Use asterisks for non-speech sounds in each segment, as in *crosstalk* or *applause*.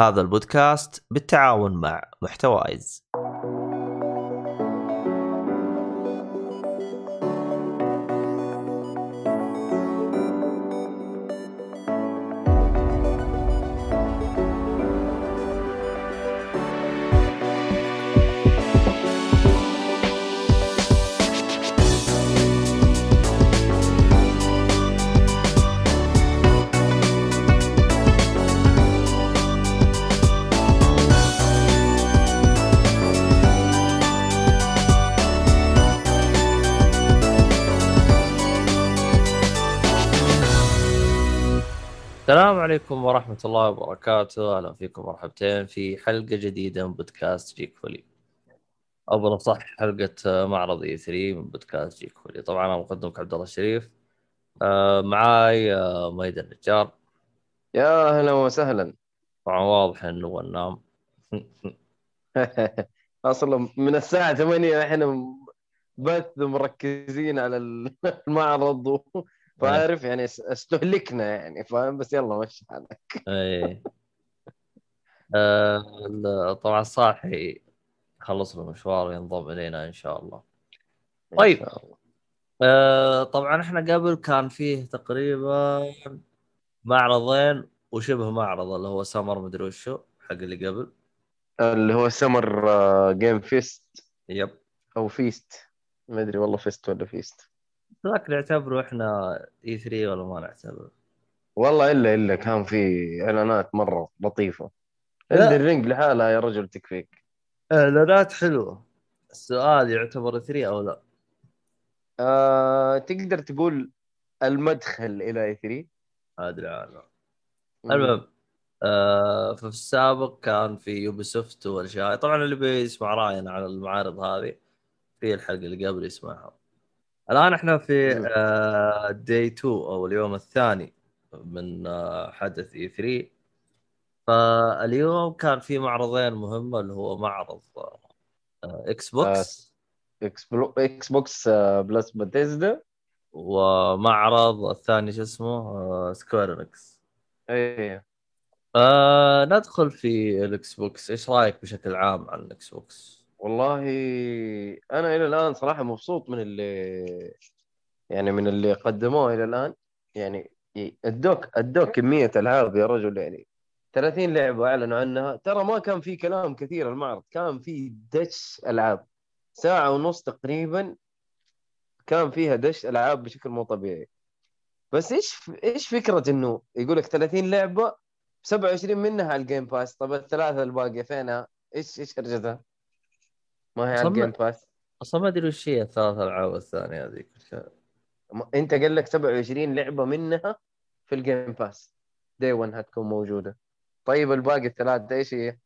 هذا البودكاست بالتعاون مع محتوايز. عليكم ورحمة الله وبركاته، أهلا فيكم مرحبتين في حلقة جديدة من بودكاست جيك فولي. أو صح حلقة معرض E3 من بودكاست جيك فولي، طبعا أنا مقدمك عبد الله الشريف. آه معاي أحمد النجار. يا أهلا وسهلا طبعا واضح إنه هو النام. *laughs* أصلا من الساعة 8 إحنا بث مركزين على *laughs* المعرض فعارف يعني اس- استهلكنا يعني فاهم بس يلا مشي حالك *laughs* إيه. آه طبعا صاحي خلص له مشوار وينضم إلينا إن شاء الله. طيب. إن شاء الله. آه طبعا إحنا قبل كان فيه تقريبا معرضين وشبه معرض اللي هو سمر مدري وشو حق اللي قبل اللي هو Summer Game Fest yep أو fest ما أدري والله fest ولا fest ذاك نعتبره إحنا E 3 ولا ما نعتبره؟ والله إلا إلا كان في إعلانات مرة لطيفة. لا. الرينج لحالها يا رجل تكفيك. إعلانات حلوة. السؤال يعتبر E 3 أو لا؟ آه، تقدر تقول المدخل إلى E 3 أدري عنه المهم آه ففي السابق كان في Ubisoft والأشياء. طبعا اللي بيسمع رأينا على المعارض هذه في الحلقة اللي قبل يسمعها. الآن إحنا في مم. آه day 2 أو اليوم الثاني من آه حدث E 3 فاليوم كان في معرضين مهمة اللي هو معرض آه Xbox إكس. Xbox آه، plus Bethesda ومعرض الثاني شو اسمه آه Square Enix إيه. آه ندخل في ال Xbox إيش رأيك بشكل عام عن ال Xbox والله أنا إلى الآن صراحة مبسوط من اللي يعني من اللي قدموه إلى الآن. يعني ادوك ادوك كمية ألعاب يا رجل يعني 30 لعبة اعلنوا عنها. ترى ما كان في كلام كثير المعرض كان في دش ألعاب. ساعة ونص تقريبا كان فيها دش ألعاب بشكل مو طبيعي. بس إيش إيش فكرة إنه يقول لك 30 لعبة 27 منها على ال Game Pass طب الثلاثة الباقية فينها؟ إيش إيش هرجتها؟ ما هي على. ال Game Pass أصلا ما أدري وش هي الثلاث ألعاب الثانية هذيك أنت قال لك 27 لعبة منها في ال Game Pass day 1 هتكون موجودة طيب الباقي الثلاثه إيش هي؟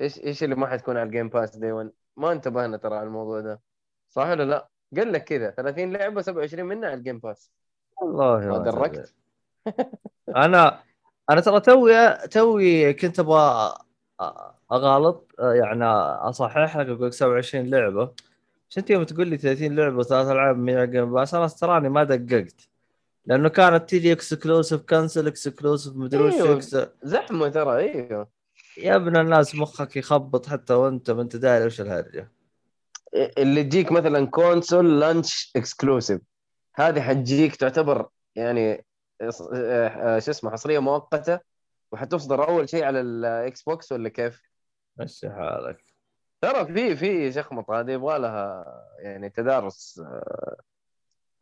إيش إيش اللي ما حتكون على ال Game Pass day 1 ما انتبهنا ترى على الموضوع ده صح ولا لا؟ قال لك كذا 30 لعبة 27 منها على ال Game Pass والله ما. دركت أنا أنا ترى توي توي كنت أبغى أ- اغالط يعني اصحح لك أقول لك 27 لعبة. بس انت يوم تقول لي 30 لعبة وثلاث ألعاب من Game Pass؟ أنا تراني ما دققت. لأنه كانت تيجي exclusive console exclusive مدري وش. إكس- زحمة ترى أيوه. يا ابن الناس مخك يخبط حتى وأنت ما أنت داري وش الهرجة. اللي تجيك مثلا console launch exclusive هذه حتجيك تعتبر يعني آه، آه، شو اسمه حصرية مؤقتة وحتصدر أول شيء على ال Xbox ولا كيف؟ مشي حالك. ترى في في شخمطه هذه يبغى لها يعني تدارس آه،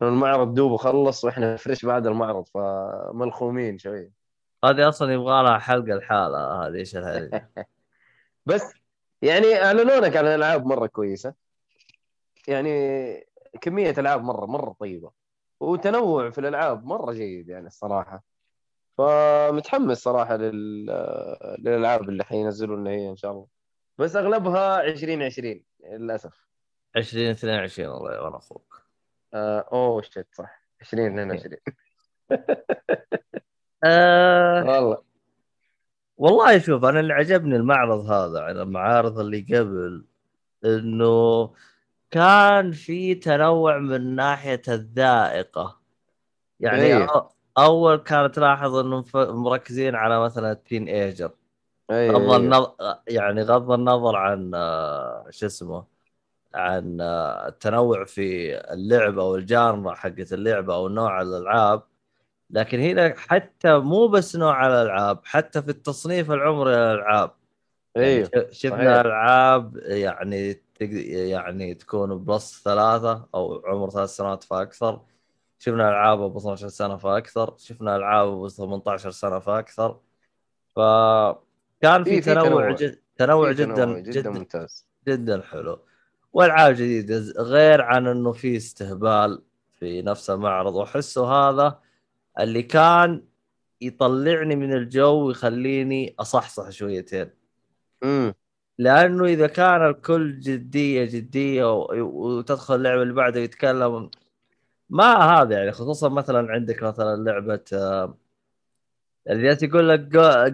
المعرض دوب خلص وإحنا فريش بعد المعرض فملخومين شوي. هذه أصلا يبغى لها حلقة لحالها هذه إيش *laughs* بس يعني اعلنوا لك عن العاب مرة كويسة. يعني كمية ألعاب مرة مرة طيبة. وتنوع في الألعاب مرة جيد يعني الصراحة. فمتحمس صراحة لل... للألعاب اللي حينزلوا لنا هي إن شاء الله. بس أغلبها 2020 للأسف. 2022 والله وأنا أخوك. آه أوه شت صح. 2022 *laughs* آه والله. والله شوف أنا اللي عجبني المعرض هذا عن المعارض اللي قبل إنه كان في تنوع من ناحية الذائقة. يعني إيه. أول كانت تلاحظ انهم مركزين على مثلا التين إيجر أي غض. النظر يعني غض النظر عن شو اسمه عن التنوع في اللعبة أو الجانرا حقت اللعبة أو نوع الألعاب لكن هنا حتى مو بس نوع الألعاب حتى في التصنيف العمري للألعاب يعني أيوه شفنا صحيح. ألعاب يعني يعني تكون بلس ثلاثة أو عمر ثلاث سنوات فأكثر شفنا ألعاب أبو 12 سنة فأكثر شفنا ألعاب أبو 18 سنة فأكثر. فكان في في- في تنوع تنوع. جد تنوع في جدا جدا جدا ممتاز. جدا حلو. وألعاب جديدة غير عن إنه في استهبال في نفس المعرض. واحسه هذا اللي كان يطلعني من الجو ويخليني أصحصح شويتين. امم لأنه إذا كان الكل جدية جدية وتدخل اللعبة اللي بعده يتكلم ما هذا يعني خصوصا مثلا عندك مثلا لعبة آه، اللي يقول لك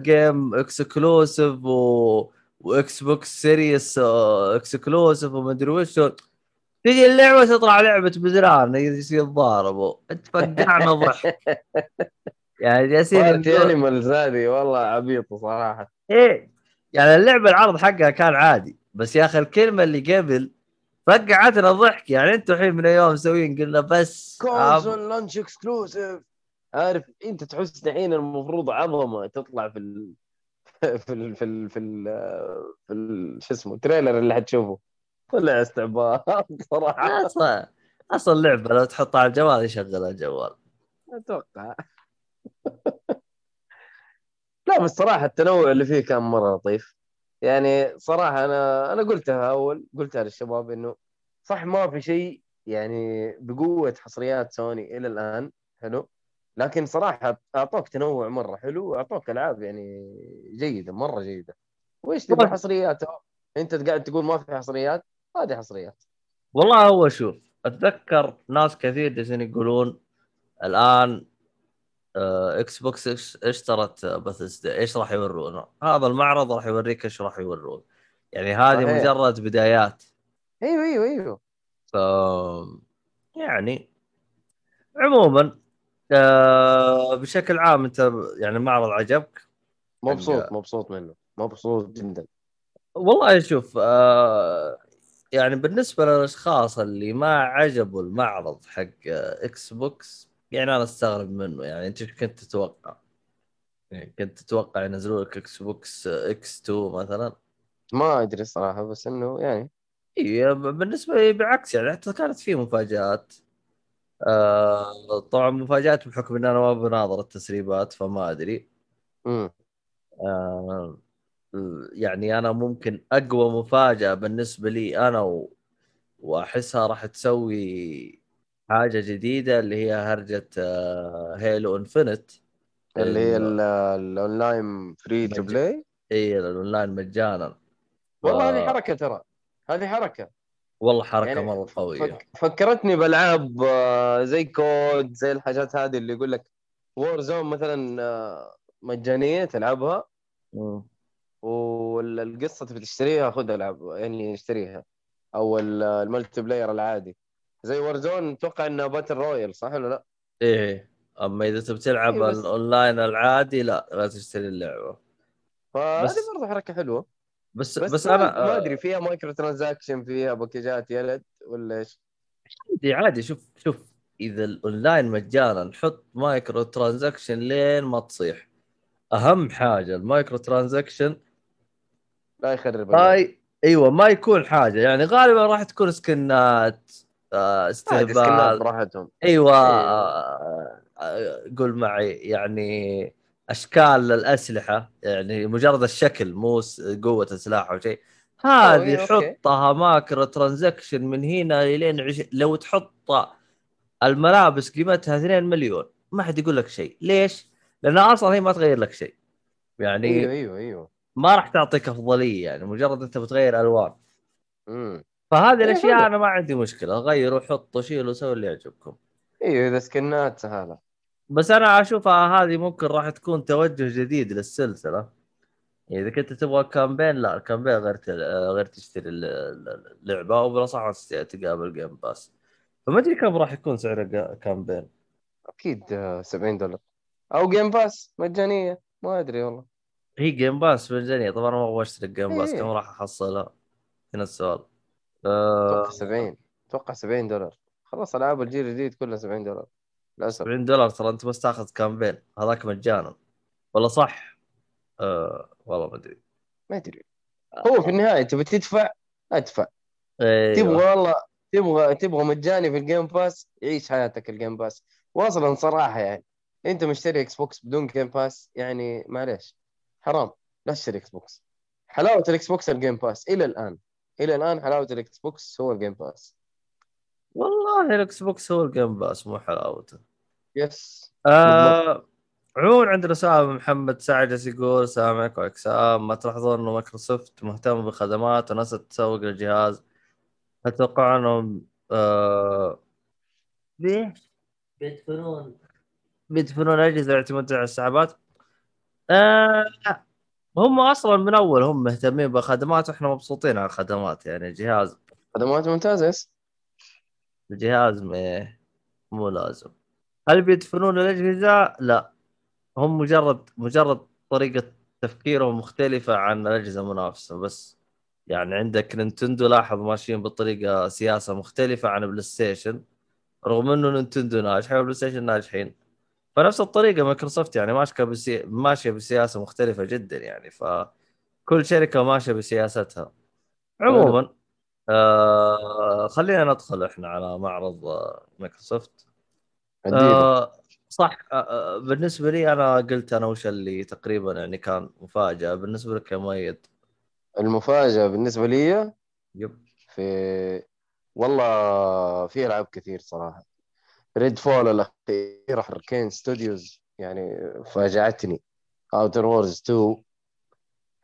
game exclusive و... و Xbox Series exclusive ومدري وش. تجي اللعبة تطلع لعبة بزران يتضاربوا أنت فقعنا ضحك *laughs* يعني جالسين Animals هذه والله عبيطة صراحة. إيه يعني اللعبة العرض حقها كان عادي. بس يا أخي الكلمة اللي قبل فقعتنا ضحك. يعني أنتم الحين من يوم مسويين قلنا بس كونسول launch exclusive عارف انت تحس دحين المفروض عظمة تطلع في ال... *laughs* في ال... في ال... في ال... في ال... شو اسمه ال trailer اللي حتشوفه. طلع استعباط صراحة. أصلا أصلا اللعبه لو تحطها على الجوال يشغل الجوال. أتوقع. *laughs* لا بس صراحة التنوع اللي فيه كان مرة لطيف. يعني صراحة أنا أنا قلتها أول قلتها للشباب إنه صح ما في شيء يعني بقوة حصريات سوني إلى الآن حلو لكن صراحة أعطوك تنوع مرة حلو وأعطوك ألعاب يعني جيدة مرة جيدة وإيش تبغى. حصريات. أنت قاعد تقول ما في حصريات هذه حصريات والله هو شوف أتذكر ناس كثير جالسين يقولون الآن Xbox اشترت بثسدا إيش راح يورونا؟ هذا المعرض راح يوريك إيش راح يورون يعني هذه صحيح. مجرد بدايات أيوه أيوه أيوه ف يعني عموما آه، بشكل عام أنت يعني المعرض عجبك؟ مبسوط مبسوط منه مبسوط جدا والله شوف آه يعني بالنسبة للأشخاص اللي ما عجبوا المعرض حق آه، Xbox يعني أنا أستغرب منه يعني أنت كنت تتوقع؟ يعني كنت تتوقع ينزلوا لك Xbox X 2 مثلا؟ ما أدري الصراحه بس إنه يعني اي بالنسبة لي بالعكس يعني حتى كانت في مفاجآت آه طبعا مفاجآت بحكم إن أنا ما بناظر التسريبات فما أدري امم آه يعني أنا ممكن أقوى مفاجأة بالنسبة لي أنا و... وأحسها راح تسوي حاجة جديدة اللي هي هرجة آه Halo Infinite اللي هي ال online free to play اي الأونلاين مجانا. والله آه. هذه حركة ترى. هذه حركة. والله حركة يعني مرة قوية. فك... فكرتني بألعاب آه، زي COD زي الحاجات هذه اللي يقول لك Warzone مثلا آه، مجانية تلعبها. والقصة تبي تشتريها خذها العب يعني اشتريها. أو ال- ال multiplayer العادي. زي Warzone أتوقع إنها battle royale صح ولا لا؟ إيه. أما إذا تبي تلعب إيه الاونلاين العادي لا لا تشتري اللعبة. فهذه برضه حركة حلوة. بس بس, بس, ما, أنا ما آه، أدري فيها micro transaction فيها packages يلد ولا إيش؟ عادي عادي. شوف شوف إذا الاونلاين مجانا حط micro transaction لين ما تصيح. أهم حاجة ال micro transaction لا يخرب ما اللعبة. ي... إيوه ما يكون حاجة. يعني غالبا راح تكون skinات. استهبال براحتهم. أيوه إيه. آه، آه، قول معي يعني أشكال للاسلحه يعني مجرد الشكل مو قوة السلاح أو شيء. هذه. حطها micro transaction من هنا لين عش... لو تحط الملابس قيمتها 2 مليون ما حد يقول لك شيء. ليش؟ لانها أصلا هي ما تغير لك شيء. يعني أيوه أيوه أيوه. ما راح تعطيك أفضلية يعني مجرد أنت بتغير ألوان. امم فهذه إيه، الأشياء. أنا ما عندي مشكلة غيروا حطوا شيلوا سووا اللي يعجبكم. أيوه إذا skinات سهاله بس أنا أشوفها هذه ممكن راح تكون توجه جديد للسلسلة. إذا كنت تبغى campaign لا ال campaign غير تل... غير تشتري ال- ال- اللعبة وبالاصح تقابل Game Pass فما أدري كم راح يكون سعر campaign. أكيد آه، 70 دولار. أو Game Pass مجانية. ما أدري والله. هي Game Pass مجانية. طبعا ما أبغى اشترك Game Pass إيه. كم راح أحصلها؟ هنا السؤال. آه، أتوقع 70 أتوقع 70 دولار. خلاص ألعاب الجيل الجديد كلها 70 دولار. للأسف. 70 دولار ترى أنت بس تاخذ campaign. هذاك مجانا. ولا صح؟ آه والله ما أدري. ما أدري. هو في النهاية تبي تدفع؟ أدفع. أيوه تبغى والله تبغى تبغى مجاني في ال Game Pass عيش حياتك ال Game Pass واصلا صراحة يعني. أنت مشتري Xbox بدون Game Pass يعني معليش. حرام. لا تشتري Xbox حلاوة ال Xbox ال Game Pass إلى الآن. إلى الآن حلاوة ال Xbox هو ال Game Pass والله ال Xbox هو ال Game Pass مو حلاوته. yes آه عموما عندنا سؤال من محمد سعد يقول السلام عليكم اكسام ما تلاحظون إنه مايكروسوفت مهتم بالخدمات وناس تسوق للجهاز؟ تتوقعون إنهم آه ليش بيدفنون بيدفنون الاجهزه ويعتمدون على السحابات؟ آه هم أصلا من اول هم مهتمين بالخدمات وإحنا مبسوطين على الخدمات يعني الجهاز خدمات ممتازة yes. الجهاز مو لازم. هل بيدفنون الأجهزة؟ لا. هم مجرد مجرد طريقة تفكيرهم مختلفة عن الأجهزة المنافسة بس يعني عندك Nintendo لاحظ ماشيين بطريقة سياسة مختلفة عن PlayStation رغم إنه Nintendo ناجحة و PlayStation ناجحين. فنفس الطريقة مايكروسوفت يعني ماشية بسي... ماشية بسياسة مختلفة جدا يعني فكل شركة ماشية بسياستها. عموما آه خلينا ندخل إحنا على معرض آه، مايكروسوفت. آه صح آه آه، بالنسبة لي أنا قلت أنا وش اللي تقريبا يعني كان مفاجأة. بالنسبة لك يا مؤيد؟ المفاجأة بالنسبة لي yep. في والله في ألعاب كثير صراحة. Redfall الاخيره Arkane Studios يعني فاجأتني Outer Worlds 2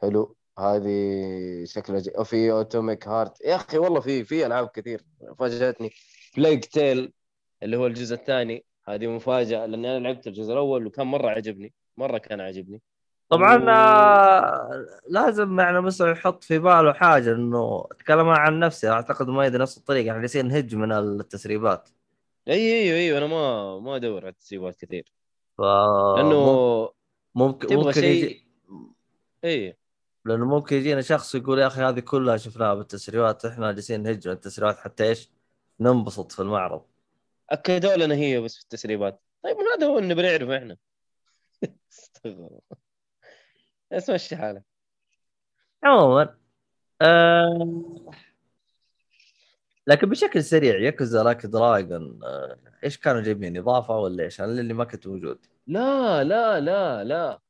حلو. هذه شكلها جي... وفي Atomic Heart يا أخي والله في في ألعاب كثير فاجأتني. Plague Tale اللي هو الجزء الثاني. هذه مفاجأة لاني أنا لعبت الجزء الأول وكان مرة عجبني. مرة كان عجبني. طبعا و- آه، لازم يعني مثلا يحط في باله حاجة إنه أتكلم عن نفسي. أعتقد مؤيد نفس الطريقة إحنا جالسين نهج من التسريبات. اي أيوه أيوه أنا ما ما أدور على تسريبات كثير. ف لأنه ممكن ممكن شيء يجي اي لأنه ممكن يجينا شخص يقول يا أخي هذه كلها شفناها بالتسريبات إحنا جالسين نهج من التسريبات حتى إيش؟ ننبسط في المعرض. أكدوا لنا هي بس في التسريبات. طيب هذا هو اللي بنعرفه إحنا. *laughs* استغفر الله. مشي حالك. عموما آه... لكن بشكل سريع Yakuza Like a Dragon آه... إيش كانوا جايبين إضافة ولا إيش؟ أنا اللي ما كنت موجود. لا لا لا لا.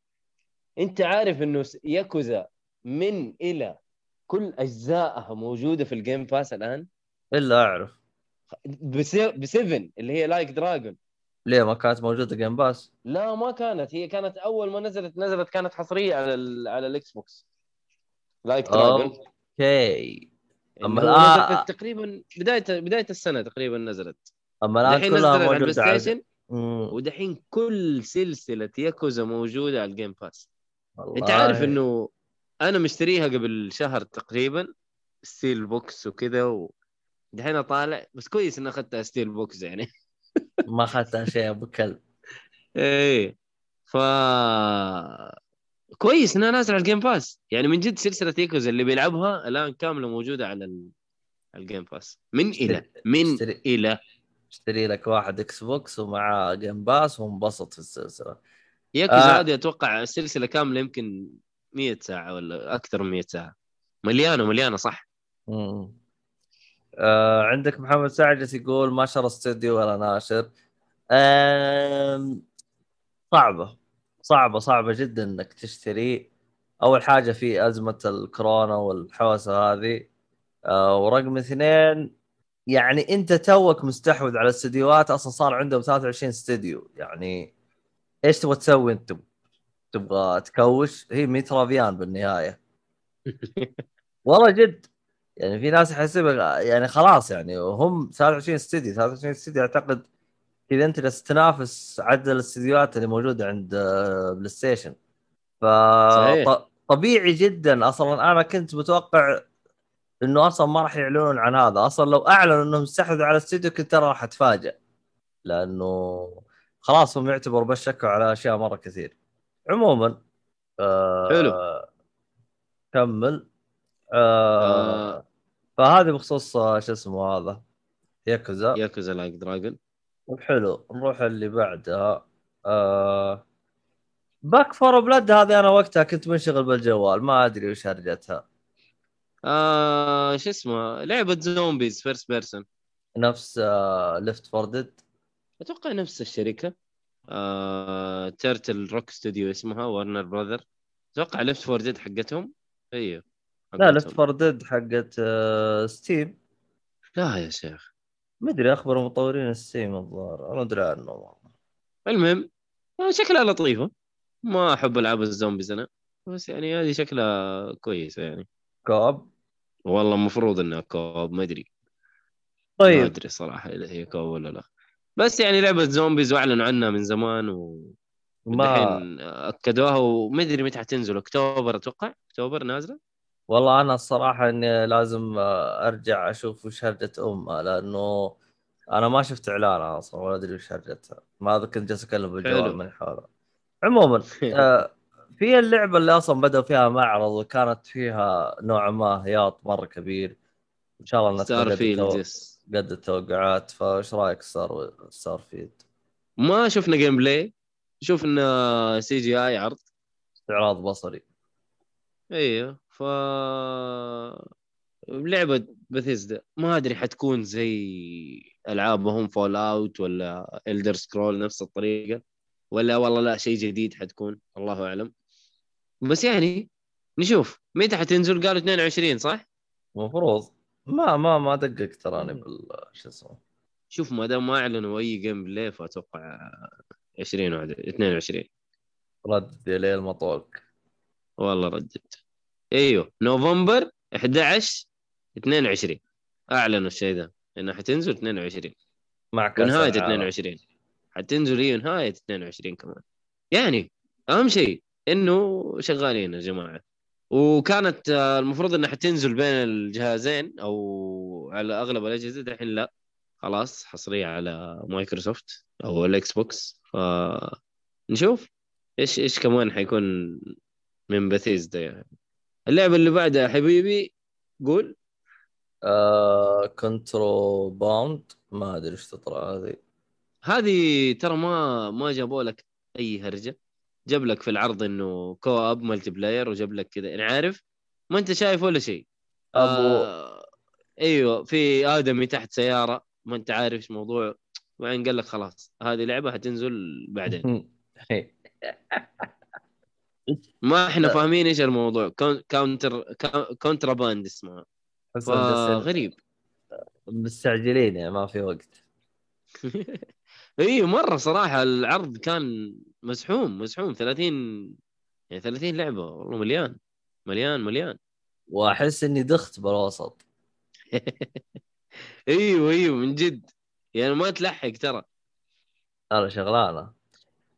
أنت عارف إنه ياكوزا من إلى كل أجزائها موجودة في ال Game Pass الآن؟ إلا أعرف. ب 7 اللي هي Like a Dragon ليه؟ ما كانت موجودة Game Pass؟ لا ما كانت. هي كانت أول ما نزلت نزلت كانت حصرية على ال على ال Xbox Like a Dragon okay أما الان تقريبا بدايه بداية السنة تقريبا نزلت. أما الآن كلها موجودة على Station. ودحين كل سلسلة ياكوزا موجودة على ال Game Pass أنت. عارف إنه أنا مشتريها قبل شهر تقريبا steelbook وكذا و... دحين طالع بس كويس إني أخذتها steelbook يعني. ما أخذتها شيء أبو كلب. إيه. ف كويس إنها نازلة على ال Game Pass يعني من جد سلسلة ياكوزا اللي بيلعبها الآن كاملة موجودة على ال... ال Game Pass من إلى من اشتري. إلى اشتري لك واحد Xbox ومعاه Game Pass وانبسط في السلسلة ياكوزا آه. هذه أتوقع السلسله كاملة يمكن 100 ساعة ولا أكثر من 100 ساعة مليانة مليانة صح مم. آه عندك محمد سعد يقول ما شرى استوديو ولا ناشر آم... صعبة صعبة صعبة جدا إنك تشتري. أول حاجة في أزمة الكورونا والحوسة هذه. آه ورقم اثنين يعني أنت توك مستحوذ على الاستديوهات أصلا صار عندهم 23 استديو. يعني إيش تبغى تسوي أنت؟ تبغى تكوش؟ هي 100 رافيان بالنهاية. *laughs* والله جد. يعني في ناس يحسبها يعني خلاص يعني هم 23 استديو 23 استديو أعتقد اذا أنت جالس تنافس عدد الاستديوهات اللي موجودة عند آه، PlayStation. ف صحيح. طبيعي جدا أصلا. أنا كنت متوقع إنه أصلا ما راح يعلنون عن هذا. أصلا لو أعلنوا إنهم استحوذوا على الاستديو كنت ترى راح اتفاجئ لأنه خلاص هم يعتبروا بس شكوا على أشياء مرة كثير. عموما آه حلو. كمل. آه آه. فهذه بخصوص آه، شو اسمه هذا؟ ياكوزا. ياكوزا Like a Dragon. طيب حلو. نروح اللي بعدها. آه Back 4 Blood هذه أنا وقتها كنت منشغل بالجوال ما أدري وش هرجتها. آه شو اسمه؟ لعبة zombies first person نفس آه Left 4 Dead أتوقع نفس الشركة. آه Turtle Rock Studio اسمها Warner Brother أتوقع Left 4 Dead حقتهم. أيوه لا Left. 4 Dead حقت آه Steam لا يا شيخ. مدري أخبر مطورين Steam الظاهر. أنا أدري عنه المهم آه شكلها لطيفة. ما أحب ألعاب ال zombies أنا بس يعني هذه شكلها كويسة يعني. Co-op؟ والله المفروض إنها co-op ما أدري. ما طيب. أدري صراحة إذا هي co-op ولا لا. بس يعني لعبة zombies وأعلنوا عنها من زمان و ما أكدوها وما أدري متى حتنزل أكتوبر أتوقع؟ أكتوبر نازلة؟ والله أنا الصراحة إني لازم آه، أرجع أشوف وش هرجتها لأنه أنا ما شفت اعلانها أصلا ولا أدري وش هرجتها. ما كنت جالس أكلم بالجوال. من حولها عموما *laughs* آه، في اللعبة اللي أصلا بدأوا فيها معرض وكانت فيها نوعا ما هياط مرة كبير. إن شاء الله Starfield قد التوقعات. فايش رأيك Star Starfield ما شفنا gameplay شفنا CGI عرض. استعراض بصري. أيوه ف لعبة بثيزدا ما أدري حتكون زي ألعابهم Fallout ولا Elder Scrolls نفس الطريقة ولا والله لا شيء جديد حتكون الله أعلم. بس يعني نشوف متى حتنزل؟ قالوا 22 صح؟ المفروض ما ما ما دققت تراني بال شو اسمه. شوف ما دام ما أعلنوا أي جيم بلاي فأتوقع 20 وعد 22 رد لي المطوق والله ردت. إيوه نوفمبر 11 22 أعلنوا الشيء ذا انها حتنزل 22 مع كأس العالم. 22 حتنزل هي نهاية 22 كمان. يعني أهم شيء إنه شغالين يا جماعة. وكانت آه، المفروض إنها حتنزل بين الجهازين أو على أغلب الأجهزة. دحين لا. خلاص حصرية على مايكروسوفت أو ال Xbox ف نشوف إيش إيش كمان حيكون من بثيزدا يعني. اللعبة اللي بعدها يا حبيبي قول. آه Contraband ما أدري إيش تطلع هذه. هذه ترى ما ما جابوا لك أي هرجة. جاب لك في العرض إنه co-op multiplayer وجاب لك كذا. يعني عارف؟ ما أنت شايف ولا شيء. أبو- آه أيوه في آدمي تحت سيارة. ما أنت عارف إيش موضوع. وبعدين قال لك خلاص هذه لعبة حتنزل بعدين. *laughs* *laughs* ما إحنا. فاهمين إيش الموضوع. Counter كا- Contraband اسمها. فغريب. مستعجلين يعني ما في وقت. *laughs* اي مرة صراحة العرض كان مزحوم مزحوم. 30 يعني 30 لعبة. والله مليان. مليان مليان. وأحس إني دخت بالوسط. *laughs* إيوه إيوه من جد. يعني ما تلحق ترى. أنا شغلانة.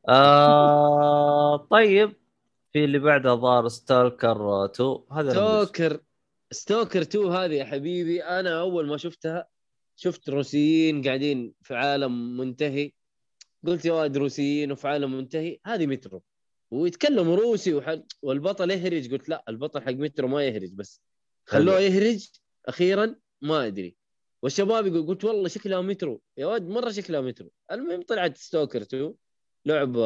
آه طيب. في اللي بعدها ظهر Stalker 2 هذا. ستوكر ستوكر 2 هذه يا حبيبي. أنا أول ما شفتها شفت روسيين قاعدين في عالم منتهي. قلت يا واد روسيين وفي عالم منتهي. هذه مترو. ويتكلموا روسي وحل... والبطل يهرج. قلت لا البطل حق مترو ما يهرج بس. خلوه. يهرج. أخيرا ما أدري. والشباب يقول قلت والله شكلها مترو. يا ولد مرة شكلها مترو. المهم طلعت Stalker 2 لعبة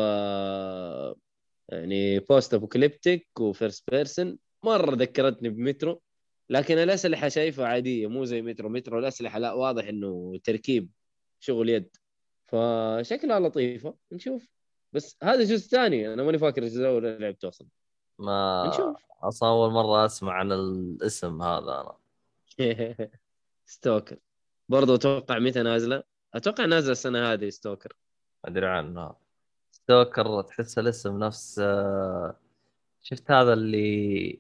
يعني post-apocalyptic و first person مرة ذكرتني بمترو لكن الأسلحة شايفها عادية مو زي مترو. مترو الأسلحة لا واضح إنه تركيب شغل يد. فشكلها لطيفة نشوف. بس هذا الجزء الثاني أنا ماني فاكر الجزء الأول لعبته أصلا. ما نشوف. أصلا أول مرة أسمع عن الاسم هذا أنا. *laughs* Stalker برضه أتوقع متى نازلة؟ أتوقع نازلة السنة هذه Stalker أدري عنها. ستوكر تحس الاسم نفس آه، شفت هذا اللي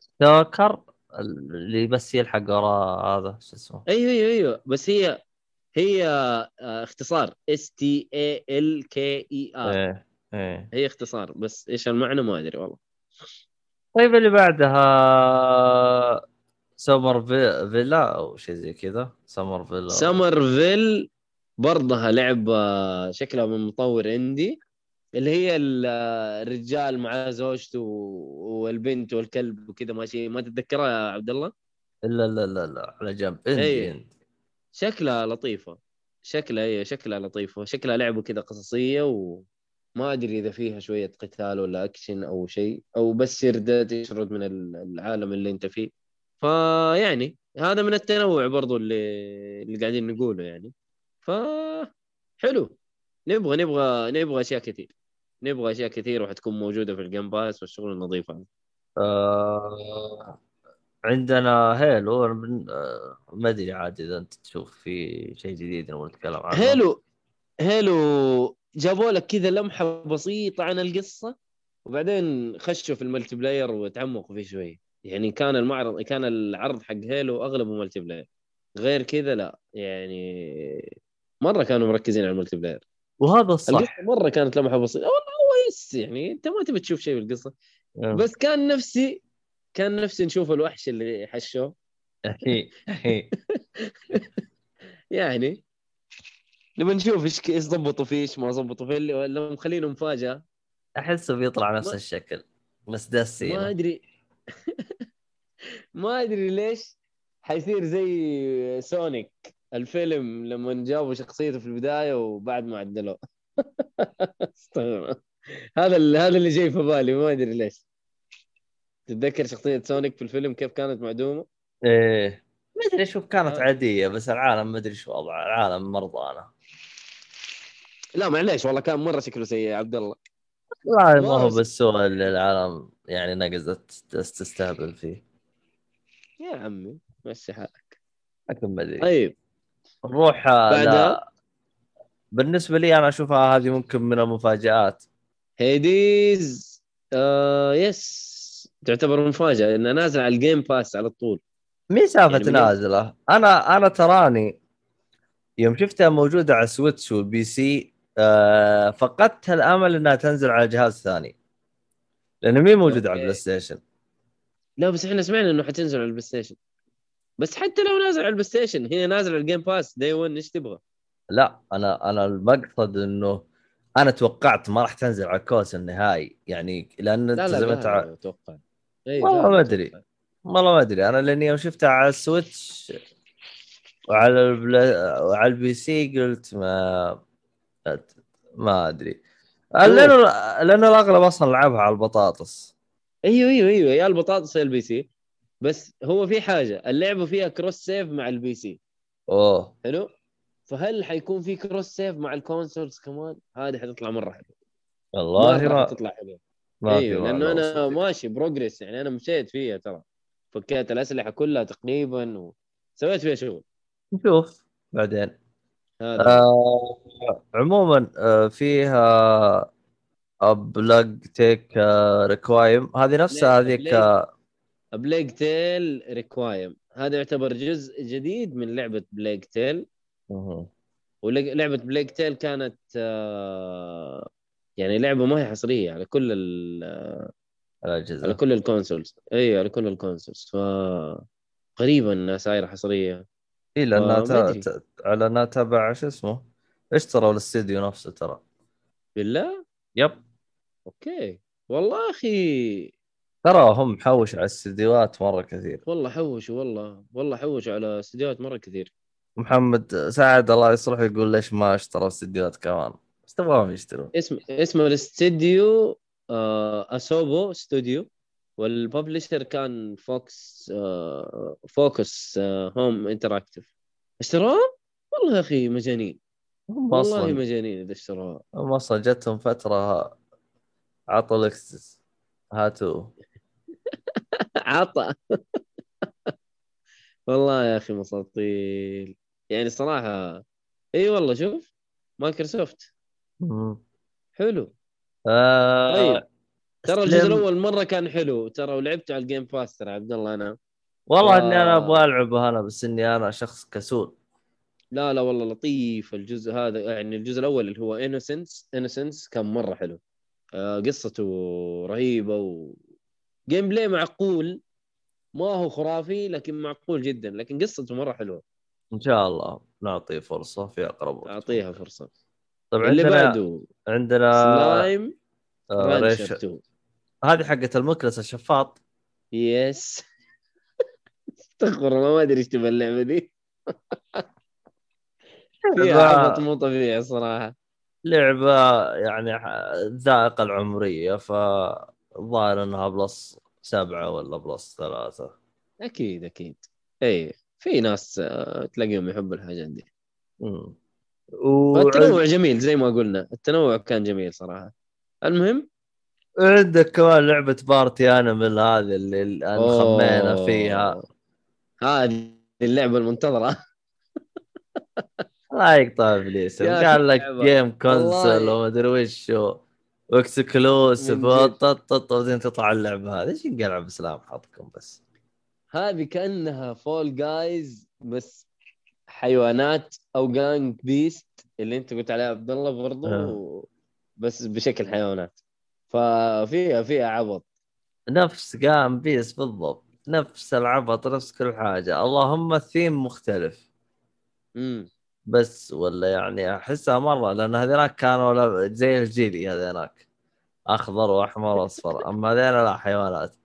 Stalker اللي بس يلحق وراه هذا شو اسمه؟ أيوه أيوه أيوه. بس هي هي آه، اختصار. S T A L K E R إيه هي اختصار. بس إيش المعنى ما أدري والله. طيب اللي بعدها Somerv... ville أو شيء زي كذا. Somerville Somerville برضها لعبه شكلها من مطور indie اللي هي ال- الرجال مع زوجته والبنت والكلب وكذا ماشي ما تتذكرها يا عبد الله؟ الا لا لا لا على جنب indie إيه. indie شكلها لطيفة شكلها هي شكلها لطيفة شكلها لعبة كذا قصصية وما أدري إذا فيها شوية قتال ولا أكشن أو شيء أو بس سردة تسرد من ال- العالم اللي أنت فيه. فيعني هذا من التنوع برضو اللي اللي قاعدين نقوله يعني. ف حلو نبغى نبغى نبغى أشياء كثير. نبغى أشياء كثير وحتكون موجودة في ال Game Pass والشغل النظيف هذا. آه عندنا Halo آه ما أدري عاد إذا أنت تشوف في شيء جديد نبغى نتكلم عنه. Halo Halo جابوا لك كذا لمحة بسيطة عن القصة وبعدين خشوا في ال multiplayer وتعمقوا فيه شوي. يعني كان المعرض كان العرض حق Halo أغلبه multiplayer. غير كذا لا. يعني مرة كانوا مركزين على ال multiplayer. وهذا الصح. مرة كانت لمحة بسيطة. والله هو yes يعني انت ما تبي تشوف شيء في القصة آه. بس كان نفسي كان نفسي نشوف الوحش اللي حشوه. *laughs* يعني. نبي نشوف إيش إيش ضبطوا فيه إيش ما ضبطوا فيه اللي- ولا مخلينه مفاجأة. أحسه بيطلع نفس ما- الشكل. بس ده ما السينة أدري. *laughs* ما أدري ليش حيصير زي سونيك. الفيلم لما جابوا شخصيته في البداية وبعد ما عدلوه. *laughs* استغرب. هذا ال- هذا اللي جاي في بالي ما أدري ليش. تتذكر شخصية سونيك في الفيلم كيف كانت معدومة؟ إيه. ما أدري شوف كانت آه. عادية بس العالم ما أدري شو وضعه. العالم مرضانه لا معليش والله كان مرة شكله سيء يا عبد الله. لا ما هو بالسوء اللي العالم يعني نقزت تستهبل فيه. يا عمي مشي حالك. لكن ما ادري طيب. نروح آه، بعدها؟ لا بالنسبة لي أنا أشوفها هذه ممكن من المفاجآت Hades آه yes تعتبر مفاجأة انها نازله على ال Game Pass على طول مين سالفة يعني نازله؟ أنا أنا تراني يوم شفتها موجودة على ال Switch وال PC آه فقدت الأمل إنها تنزل على جهاز ثاني لأنه مين موجود على okay. ال PlayStation؟ لا بس إحنا سمعنا إنه حتنزل على ال PlayStation بس حتى لو نازل على ال PlayStation هي نازله على ال Game Pass day 1 إيش تبغى؟ لا أنا أنا المقصد إنه أنا توقعت ما راح تنزل على ال consoles النهائي يعني لأن لا لا زي ما انت ع- لا أتوقع إيه، والله ما. أدري. والله ما أدري أنا لأني يوم شفتها على ال Switch وعلى البلا... وعلى ال PC قلت ما ما أدري لأنه لأنه الأغلب أصلا لعبها على البطاطس أيوه أيوه أيوه يا البطاطس يا ال PC بس هو في حاجة اللعبة فيها cross save مع ال PC أوه. حلو؟ فهل حيكون في cross save مع ال consoles كمان؟ هذه حتطلع مرة حلوة. والله ما حتطلع حلوة. ما أيوه لأنه أنا صدق. ماشي progress يعني أنا مشيت فيها ترى. فكيت الأسلحة كلها تقريبا وسويت فيها شغل. نشوف بعدين. هذا. آه عموما آه فيها Plague Tale Requiem هذه نفسها هذيك آه، Plague Tale Requiem هذا يعتبر جزء جديد من لعبة Plague Tale. ولعبه Plague Tale كانت آه، يعني لعبة ما هي حصرية على كل ال- على الاجهزه كل ال consoles إي على كل ال consoles ف غريبه إنها صايرة حصرية. إي لانها آه، ت- أدري. ت- على أنها تبع شو اسمه؟ اشتروا الاستديو نفسه ترى؟ بالله؟ yep. okay. والله أخي ترى هم محوش على الاستديوهات مرة كثير. والله حوشوا والله والله حوشوا على استديوهات مرة كثير. محمد سعد الله يصلح يقول ليش ما اشتروا استديوهات كمان؟ إيش تبغاهم يشتروا؟ اسم اسمه الاستديو آه Asobo Studio وال publisher كان Focus آه Focus آه Home Interactive اشتروها؟ والله يا أخي مجانين. هم والله مجانين إذا اشتروها. هم أصلا جتهم فترة عطوا ال access هاتوا عطى *laughs* والله يا أخي مساطيل يعني صراحة إي والله شوف مايكروسوفت. حلو. آه طيب. ترى الجزء. الأول مرة كان حلو. ترى ولعبته على ال Game Pass ترى عبد الله أنا. والله آه. إني أنا أبغى العبه أنا بس إني أنا شخص كسول. لا لا والله لطيف الجزء هذا. يعني الجزء الأول اللي هو Innocence Innocence كان مرة حلو. آه قصته رهيبة gameplay معقول؟ ما هو خرافي لكن معقول جدا. لكن قصته مرة حلوة. إن شاء الله نعطيه فرصة في أقرب وقت. أعطيها فرصة. طبعا اللي عندنا بعده عندنا سلايم آه، Rancher. 2 هذه حقة المكنسة الشفاط. yes. استغفر الله ما أدري إيش تبى اللعبة دي. فيها عبط مو طبيعي الصراحه لعبة يعني ح- الذائقة العمرية فالظاهر إنها plus سبعة ولا plus ثلاثة. أكيد أكيد. اي في ناس آه، تلاقيهم يحبوا الحاجات دي. مم. وعند- والتنوع جميل زي ما قلنا. التنوع كان جميل صراحة. المهم؟ عندك كمان لعبة Party Animals هذه اللي الآن خمينا. فيها. هذه اللعبة المنتظرة. *laughs* لا يقطع إبليس. قال لك. game console. وما أدري وش و- و exclusive وبعدين تطلع اللعبة هذه. إيش ينقلع بسلام حظكم بس؟ هذه كأنها Fall Guys بس حيوانات أو Gang Beasts اللي أنت قلت عليها عبد الله برضو آه. بس بشكل حيوانات. ففيها فيها عبط. نفس Gang Beasts بالضبط. نفس العبط نفس كل حاجة. اللهم الثيم مختلف. امم بس ولا يعني أحسها مرة لأن هذيناك كانوا زي الجيلي هذيناك أخضر وأحمر وأصفر أما هذين لا حيوانات.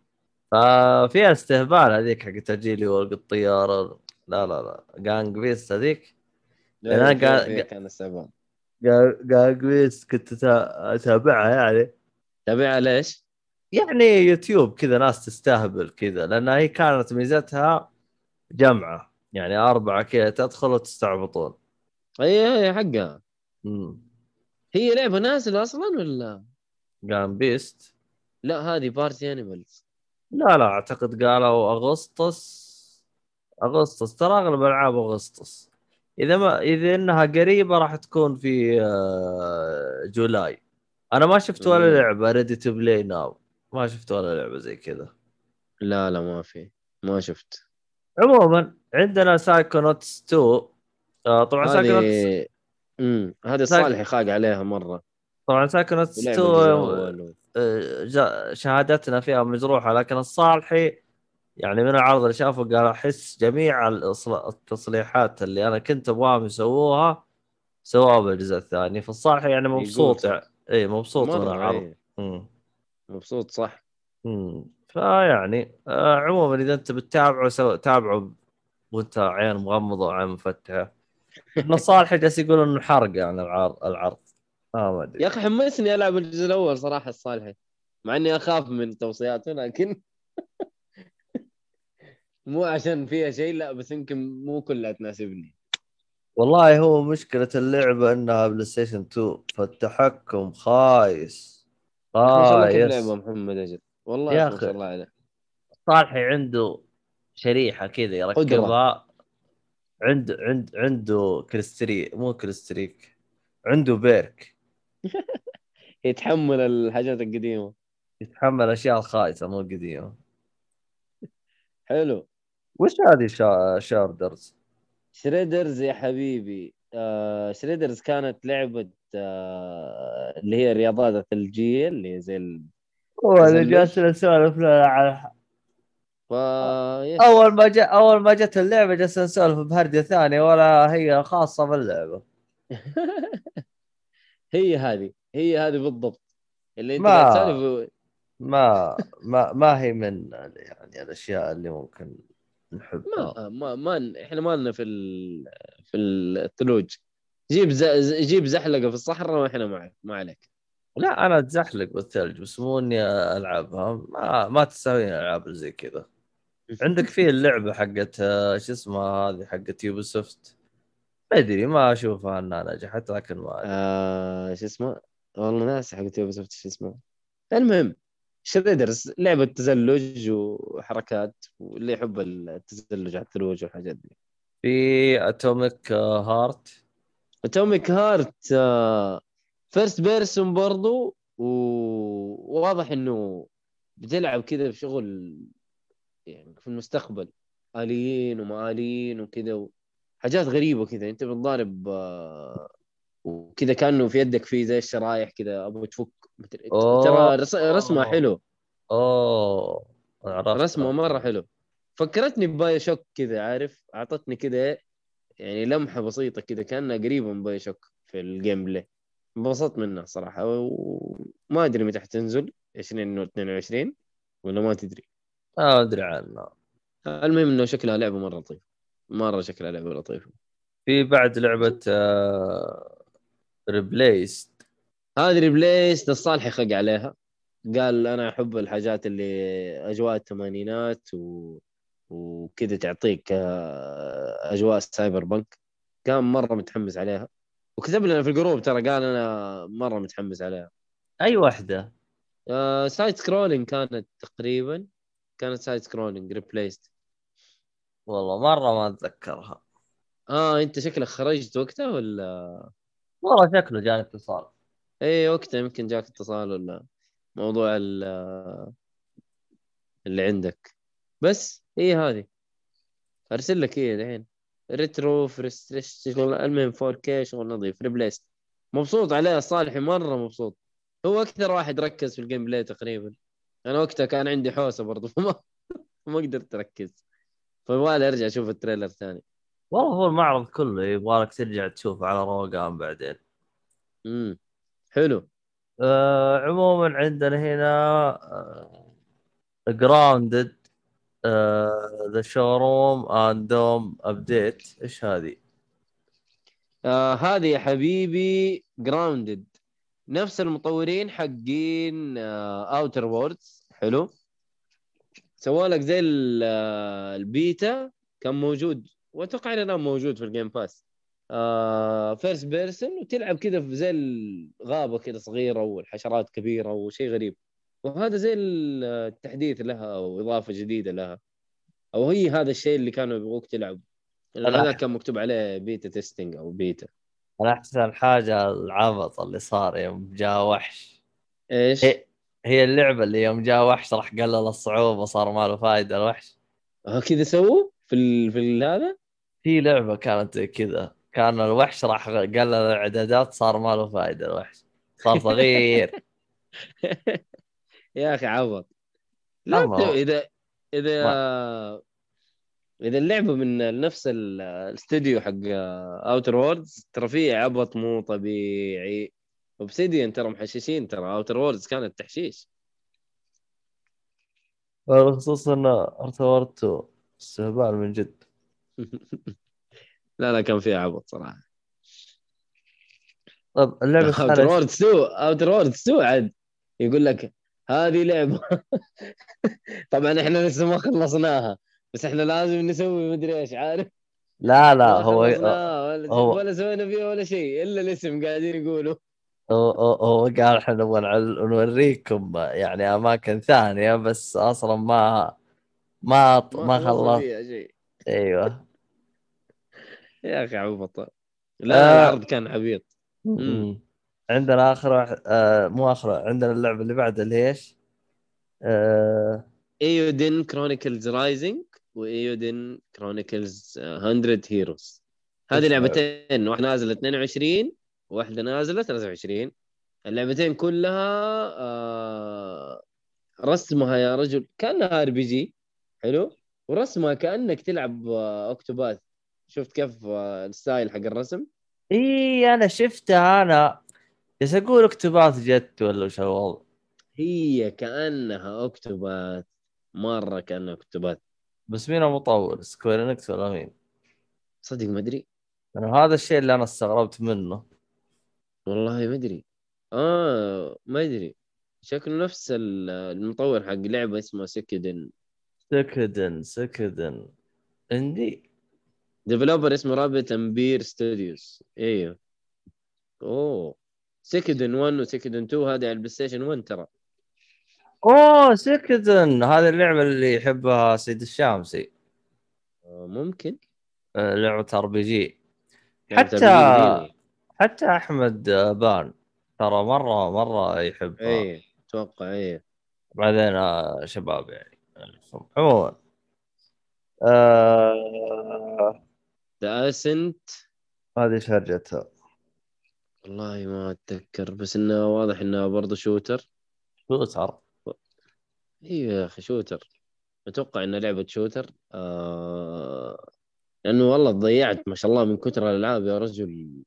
ففيها استهبال هذيك حقت الجيلي والطياره لا لا لا Gang Beasts هذيك. قا- كان استعباط Gang Beasts كنت أتابعها يعني. تابعها ليش؟ يعني يوتيوب كذا ناس تستهبل كذا لأن هي كانت ميزتها جمعة. يعني أربعة كذا تدخل وتستعبطون. اي هي حقها. امم هي لعبة نازلة أصلا ولا؟ Gang Beasts لا هذه Party Animals لا لا أعتقد قالوا أغسطس. أغسطس ترى أغلب ألعاب أغسطس. إذا ما إذا إنها قريبة راح تكون في آه، July. أنا ما شفت ولا. لعبة. ready to play now ما شفت ولا لعبة زي كذا. لا لا ما في. ما شفت. عموما عندنا Psychonauts 2 آه، طبعا Psychonauts هذه امم هذه صالح خاق عليها مرة. طبعا 2 الجزء آه،. آه، شهادتنا فيها مجروحه لكن الصالحي يعني من العرض اللي شافه قال أحس جميع التصليحات اللي أنا كنت أبغاهم يسووها سووها بالجزء الثاني. فالصالحي يعني مبسوط يعني اي مبسوط من العرض. مبسوط صح. مم. فيعني آه عموما إذا أنت بتتابعه سو... تابعه وانت عين مغمضه وعين مفتحة. ان الصالحي جالس يقول إنه حرق يعني العرض العرض. آه ما أدري. يا أخي حمسني ألعب الجزء الأول صراحة الصالحي مع إني أخاف من توصياته لكن *laughs* مو عشان فيها شيء لا بس يمكن مو كلها تناسبني. والله هو مشكلة اللعبة إنها بلاي ستيشن 2 فالتحكم خايس. خايس. لعبة محمد أجل والله يا. شاء الله عليه صالحي عنده شريحة كذا يركبها عنده عند عنده كريستري مو كريستريك عنده perk. *laughs* يتحمل الحاجات القديمة. يتحمل اشياء خايسة مو قديمة *laughs* حلو. وش هذه Sh... Shredders؟ Shredders يا حبيبي. آه Shredders كانت لعبة آه اللي هي رياضات الثلجيه اللي زي ال... هو اللي؟ جالس نسولف له على ف... yes. أول ما جاء أول ما جت اللعبة جالس نسولف بهردة ثانية ولا هي خاصة باللعبة. *laughs* هي هذه هي هذه بالضبط. اللي أنت ما- تسولف ما ما ما هي من يعني الأشياء اللي ممكن نحبها. ما ما ما إحنا ما لنا في ال... في الثلوج. جيب ز... جيب زحلقة في الصحراء وإحنا معك ما عليك. لا أنا اتزحلق بالثلج بس مو إني ألعبها. ما ما تساويني الالعاب اللي زي كذا. عندك في اللعبة حقت آه، شو اسمها هذه حقت Ubisoft ما أدري ما أشوفها إنها نجحت لكن ما. آه شو اسمه؟ والله ناس حق Ubisoft شو اسمه. المهم Shredders لعبة تزلج وحركات واللي يحب التزلج على الثلوج والحاجات دي. في Atomic Heart؟ Atomic Heart first person برضو وواضح إنه بتلعب كذا بشغل يعني في المستقبل. آليين وما آليين وكذا و... حاجات غريبة كذا. أنت بتضارب آه، وكذا كأنه في يدك في زي الشرايح كذا أبغى تفك. ترى رس... رسمة حلو. أوه. عرفت رسمة. مرة حلو. فكرتني ب BioShock كذا عارف؟ أعطتني كذا يعني لمحة بسيطة كذا كأنها قريبة من BioShock في ال gameplay. انبسطت منها صراحة وما أدري متى حتنزل 2022 ولا ما تدري. ما أدري عنه. المهم إنه شكلها لعبة مرة لطيفة. مرة شكلها لعبة لطيفة. في بعد لعبة Replaced هذه Replaced الصالح يخق عليها. قال أنا أحب الحاجات اللي أجواء الثمانينات و... وكذا تعطيك آه، أجواء cyberpunk كان مرة متحمس عليها. وكتب لنا في ال group ترى قال أنا مرة متحمس عليها. أي واحدة؟ آه side scrolling كانت تقريبا. كانت side scrolling Replaced والله مرة ما أتذكرها. آه أنت شكلك خرجت وقتها ولا؟ والله شكله جاني اتصال. اي وقتها يمكن جاك اتصال ولا موضوع اللي عندك. بس هي هذه. أرسل لك هي الحين. retro futuristic شغل المهم 4K شغل نظيف Replaced مبسوط عليه صالحي مرة مبسوط. هو أكثر واحد ركز في ال gameplay تقريبا. أنا وقتها كان عندي حوسة برضه فما *laughs* ما قدرت أركز. فيبغالي أرجع أشوف ال trailer ثاني. والله هو المعرض كله يبغالك ترجع تشوفه على روقان بعدين. امم حلو. آه عموما عندنا هنا Grounded The Shroom and Doom Update إيش هذه؟ آه هذه يا حبيبي Grounded نفس المطورين حقين Outer آه Worlds حلو. سووا لك زي البيتا كان موجود وأتوقع الآن موجود في ال Game Pass آه first person وتلعب كذا في زي الغابة كذا صغيرة والحشرات كبيرة وشيء غريب. وهذا زي التحديث لها أو إضافة جديدة لها. أو هي هذا الشيء اللي كانوا يبغوك تلعب. هذا كان مكتوب عليه beta testing أو بيتا. أنا احسن حاجة العبط اللي صار يوم جاء وحش. إيش؟ هي, هي اللعبة اللي يوم جاء وحش راح قلل الصعوبة صار ما له فائده الوحش. آه كذا سووا في ال... في هذا؟ في لعبة كانت زي كذا. كان الوحش راح قلل الإعدادات صار ما له فائده الوحش. صار صغير. *laughs* يا أخي عبط. لا إذا إذا ما. إذا اللعبة من نفس الاستوديو حق Outer Worlds ترى في عبط مو طبيعي. Obsidian ترى محششين ترى Outer Worlds كانت تحشيش. خصوصا إن Worlds استهبال من جد. *laughs* لا لا كان فيها عبط صراحة. طب اللعبة Outer Worlds 2 Outer Worlds 2 عاد. يقول لك هذه لعبة. *laughs* طبعا إحنا لسه ما خلصناها بس إحنا لازم نسوي مدري إيش عارف؟ لا لا هو ولا, هو ولا سوينا فيها ولا شيء إلا الاسم قاعدين يقولوا. هو هو قال إحنا نبغى نوريكم يعني أماكن ثانية بس أصلا ما ما ما خلص. أيوه. يا أخي عبط لا آه. العرض كان عبيط. عندنا آخر واحد آه مو آخر عندنا اللعبة اللي بعدها اللي إيش؟ آه... Eiyuden Chronicles Rising و Eiyuden Chronicles 100 Heroes. هذه لعبتين واحدة نازله 22 وواحده نازلة 23 اللعبتين كلها آه رسمها يا رجل كأنها RPG حلو؟ ورسمها كأنك تلعب آه Octopath. شفت كيف آه ال style حق الرسم؟ إي أنا شفتها أنا بس أقول Octopath جت ولا شو هي كأنها Octopath. مرة كأنها Octopath. بس مين المطور Square Enix ولا مين؟ صدق ما أدري. يعني هذا الشيء اللي أنا استغربت منه. والله ما أدري. آه ما أدري. شكله نفس المطور حق لعبة اسمها Suikoden Suikoden Suikoden عندي developer اسمه Rabbit and Bear Studios إيوه. أوه. Suikoden 1 و Suikoden 2 هذه على ال PlayStation 1 ترى. أوه Suikoden هذه اللعبة اللي يحبها سيد الشامسي. آه، ممكن. آه، لعبة RPG حتى حتى أحمد بان ترى مرة مرة يحبها اي أتوقع اي بعدين آه، شباب يعني عموما. آه... The Ascent هذه شرجتها والله ما أتذكر بس إنه واضح انها برضه shooter. shooter. أيوه يا أخي shooter. أتوقع انها لعبة shooter. آه... لأنه والله ضيعت ما شاء الله من كثر الألعاب يا رجل.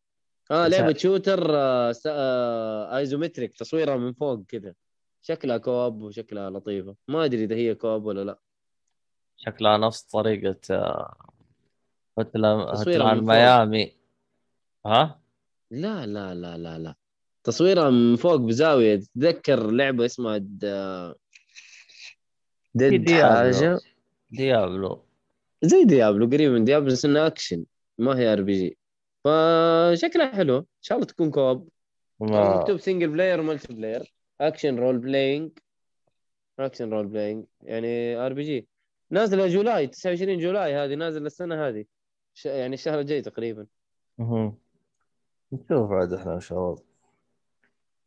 آه لعبة shooter آه آه isometric تصويرها من فوق كذا. شكلها co-op وشكلها لطيفة. ما أدري إذا هي co-op ولا لا. شكلها نفس طريقة آه، فوق. Miami. ها؟ لا لا لا لا لا. تصويرها من فوق بزاوية. تتذكر لعبة اسمها د... ديد Diablo. حاجة. Diablo. زي Diablo قريب من Diablo بس انها أكشن. ما هي RPG فشكلها حلو. إن شاء الله تكون co-op. مكتوب single player و multiplayer action role playing action role playing يعني RPG نازله July 29 July هذه نازله السنة هذه. ش... يعني الشهر الجاي تقريبا. مهم. نشوف عاد إحنا إن شاء الله.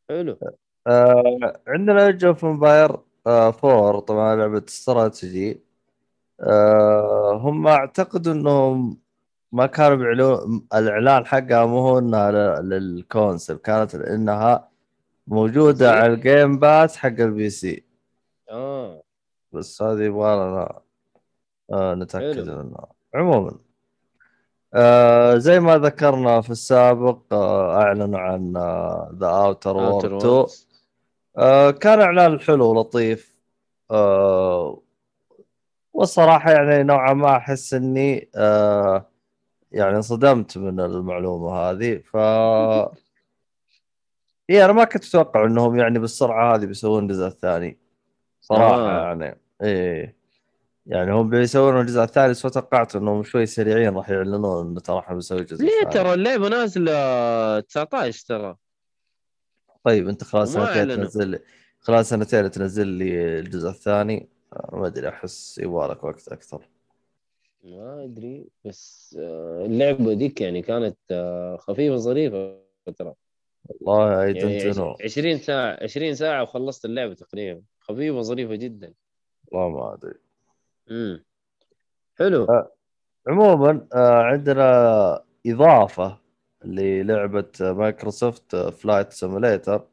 حلو. آه عندنا Age of Empire آه Four طبعا لعبة استراتيجي. آه هم اعتقدوا إنهم ما كانوا بيعلنون الإعلان حقها مو هو إنها لل console كانت إنها سي؟ على ال Game Pass حق ال PC آه بس هذه يبغى لنا آه نتأكد. منها عموما آه زي ما ذكرنا في السابق آه أعلنوا عن The Outer Wor- Outer Worlds 2. آه كان إعلان حلو ولطيف آه والصراحة يعني نوعا ما أحس إني آه يعني انصدمت من المعلومة هذه ف *laughs* اي أنا ما كنت أتوقع إنهم يعني بالسرعة هذه بيسوون الجزء الثاني. صراحة آه. يعني إيه. يعني هم بيسوون الجزء الثاني بس توقعت إنهم شوي سريعين راح يعلنون انه ترى إحنا بنسوي الجزء ليه ترى؟ اللعبة نازلة 19 ترى. طيب أنت وما سنتين. تنزل لي خلال سنتين تنزل لي الجزء الثاني. ما أدري أحس يبغى لك وقت أكثر. ما أدري بس آه، اللعبة ديك يعني كانت آه، خفيفة ظريفة ترى. والله اي يعني don't know. عش- 20 ساعة 20 ساعة وخلصت اللعبة تقريبا. خفيفة ظريفة جدا. والله ما أدري. امم حلو. آه. عموما آه، عندنا إضافة للعبة Microsoft Flight Simulator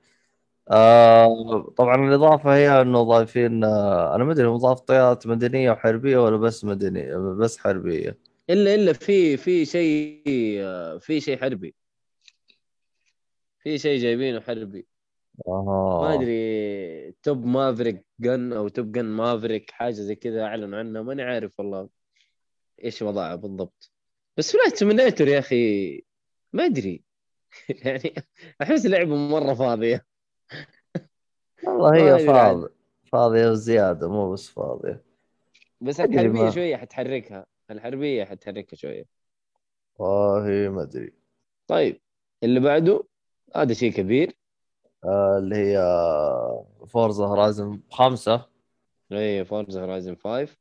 طبعا الإضافة هي إنه ضايفين آه، أنا ما أدري هم ضاف طيارات مدنية وحربية ولا بس مدنية بس حربية؟ إلا إلا في في شيء آه، في شيء حربي. في شيء جايبينه حربي. أها ما أدري Top Maverick Gun أو Top Gun Maverick حاجة زي كذا أعلنوا عنها ماني عارف والله إيش وضعها بالضبط. بس Flight Simulator يا أخي ما أدري. *laughs* يعني أحس لعبه مرة فاضية. والله هي أدري فاضيه فاضيه وزياده مو بس فاضيه بس الحربية ما- شوية حتحركها الحربية حتحركها شوية. والله ما أدري. طيب اللي بعده هذا شيء كبير. آه، اللي هي Forza Horizon خمسة. اي Forza Horizon 5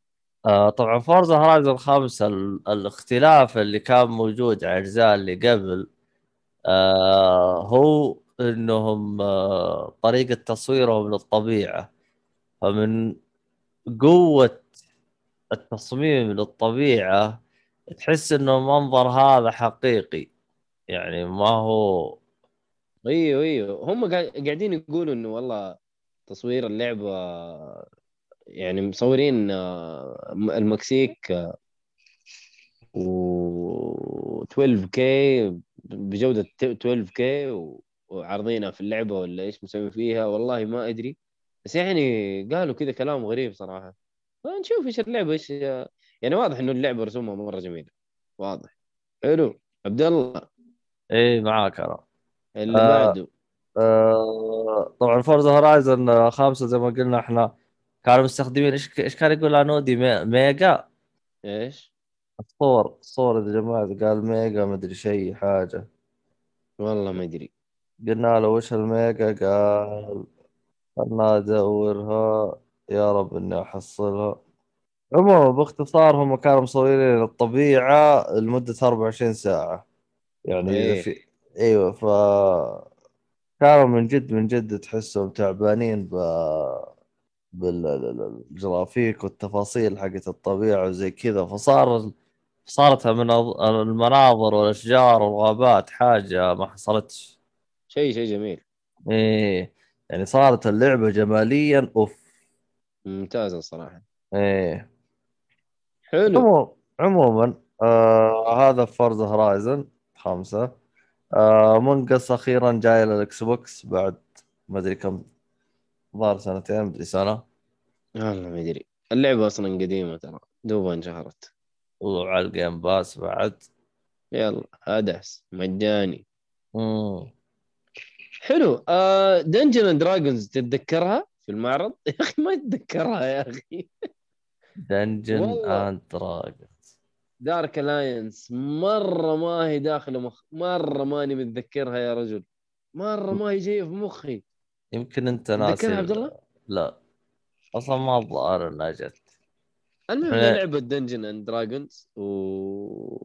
آه، طبعا Forza Horizon خمسة ال- الاختلاف اللي كان موجود على الاجزاء اللي قبل آه، هو إنهم آه، طريقة تصويرهم للطبيعة فمن قوة التصميم للطبيعة تحس إنه المنظر هذا حقيقي. يعني ما هو إيوه إيوه. هم قاع- قاعدين يقولوا إنه والله تصوير اللعبة يعني مصورين آه، المكسيك آه، و 12K بجودة 12K و- وعارضينها في اللعبة ولا إيش مسوي فيها والله ما أدري. بس يعني قالوا كذا كلام غريب صراحة. فنشوف إيش اللعبة إيش يعني واضح إنه اللعبة رسومها مرة جميلة. واضح. حلو. عبد الله. إيه معاك أنا. اللي آه. بعده. آه، طبعا Forza Horizon خمسة زي ما قلنا إحنا كانوا مستخدمين إيش إيش كان يقول انودي مي- ميجا؟ إيش؟ الصور الصور اذا جماعة قال ميجا مدري شيء حاجة. والله ما أدري. قلنا له وش الميجا قال خلنا أدورها يا رب إني أحصلها. عموما باختصار هم كانوا مصورين الطبيعة لمدة 24 ساعة. يعني إيه. في إيوه ف كانوا من جد من جد تحسهم تعبانين ب بالجرافيك والتفاصيل حقت الطبيعة وزي كذا. فصار صارت من المناظر والأشجار والغابات حاجة ما حصلتش. شيء شيء جميل. إيه يعني صارت اللعبة جماليا أوف. ممتازة صراحة إيه. حلو. عمو- عموما آه هذا Forza Horizon خمسة. آه Among Us أخيرا جاي لل Xbox بعد ما أدري كم ظهر سنتين مدري سنة. والله ما أدري. اللعبة أصلا قديمة ترى دوبها انشهرت. وعلى ال Game Pass بعد. يلا ادعس مجاني. حلو. آه Dungeon and Dragons تتذكرها في المعرض؟ *laughs* يا أخي ما اتذكرها يا أخي. Dungeon. and Dragon Dark Alliance مرة ما هي داخله مخ مرة ماني متذكرها يا رجل. مرة ما هي جاية في مخي. يمكن أنت ناسي عبد الله؟ لا. أصلا ما الظاهر إنها جت. المهم هي لعبه Dungeon and Dragons و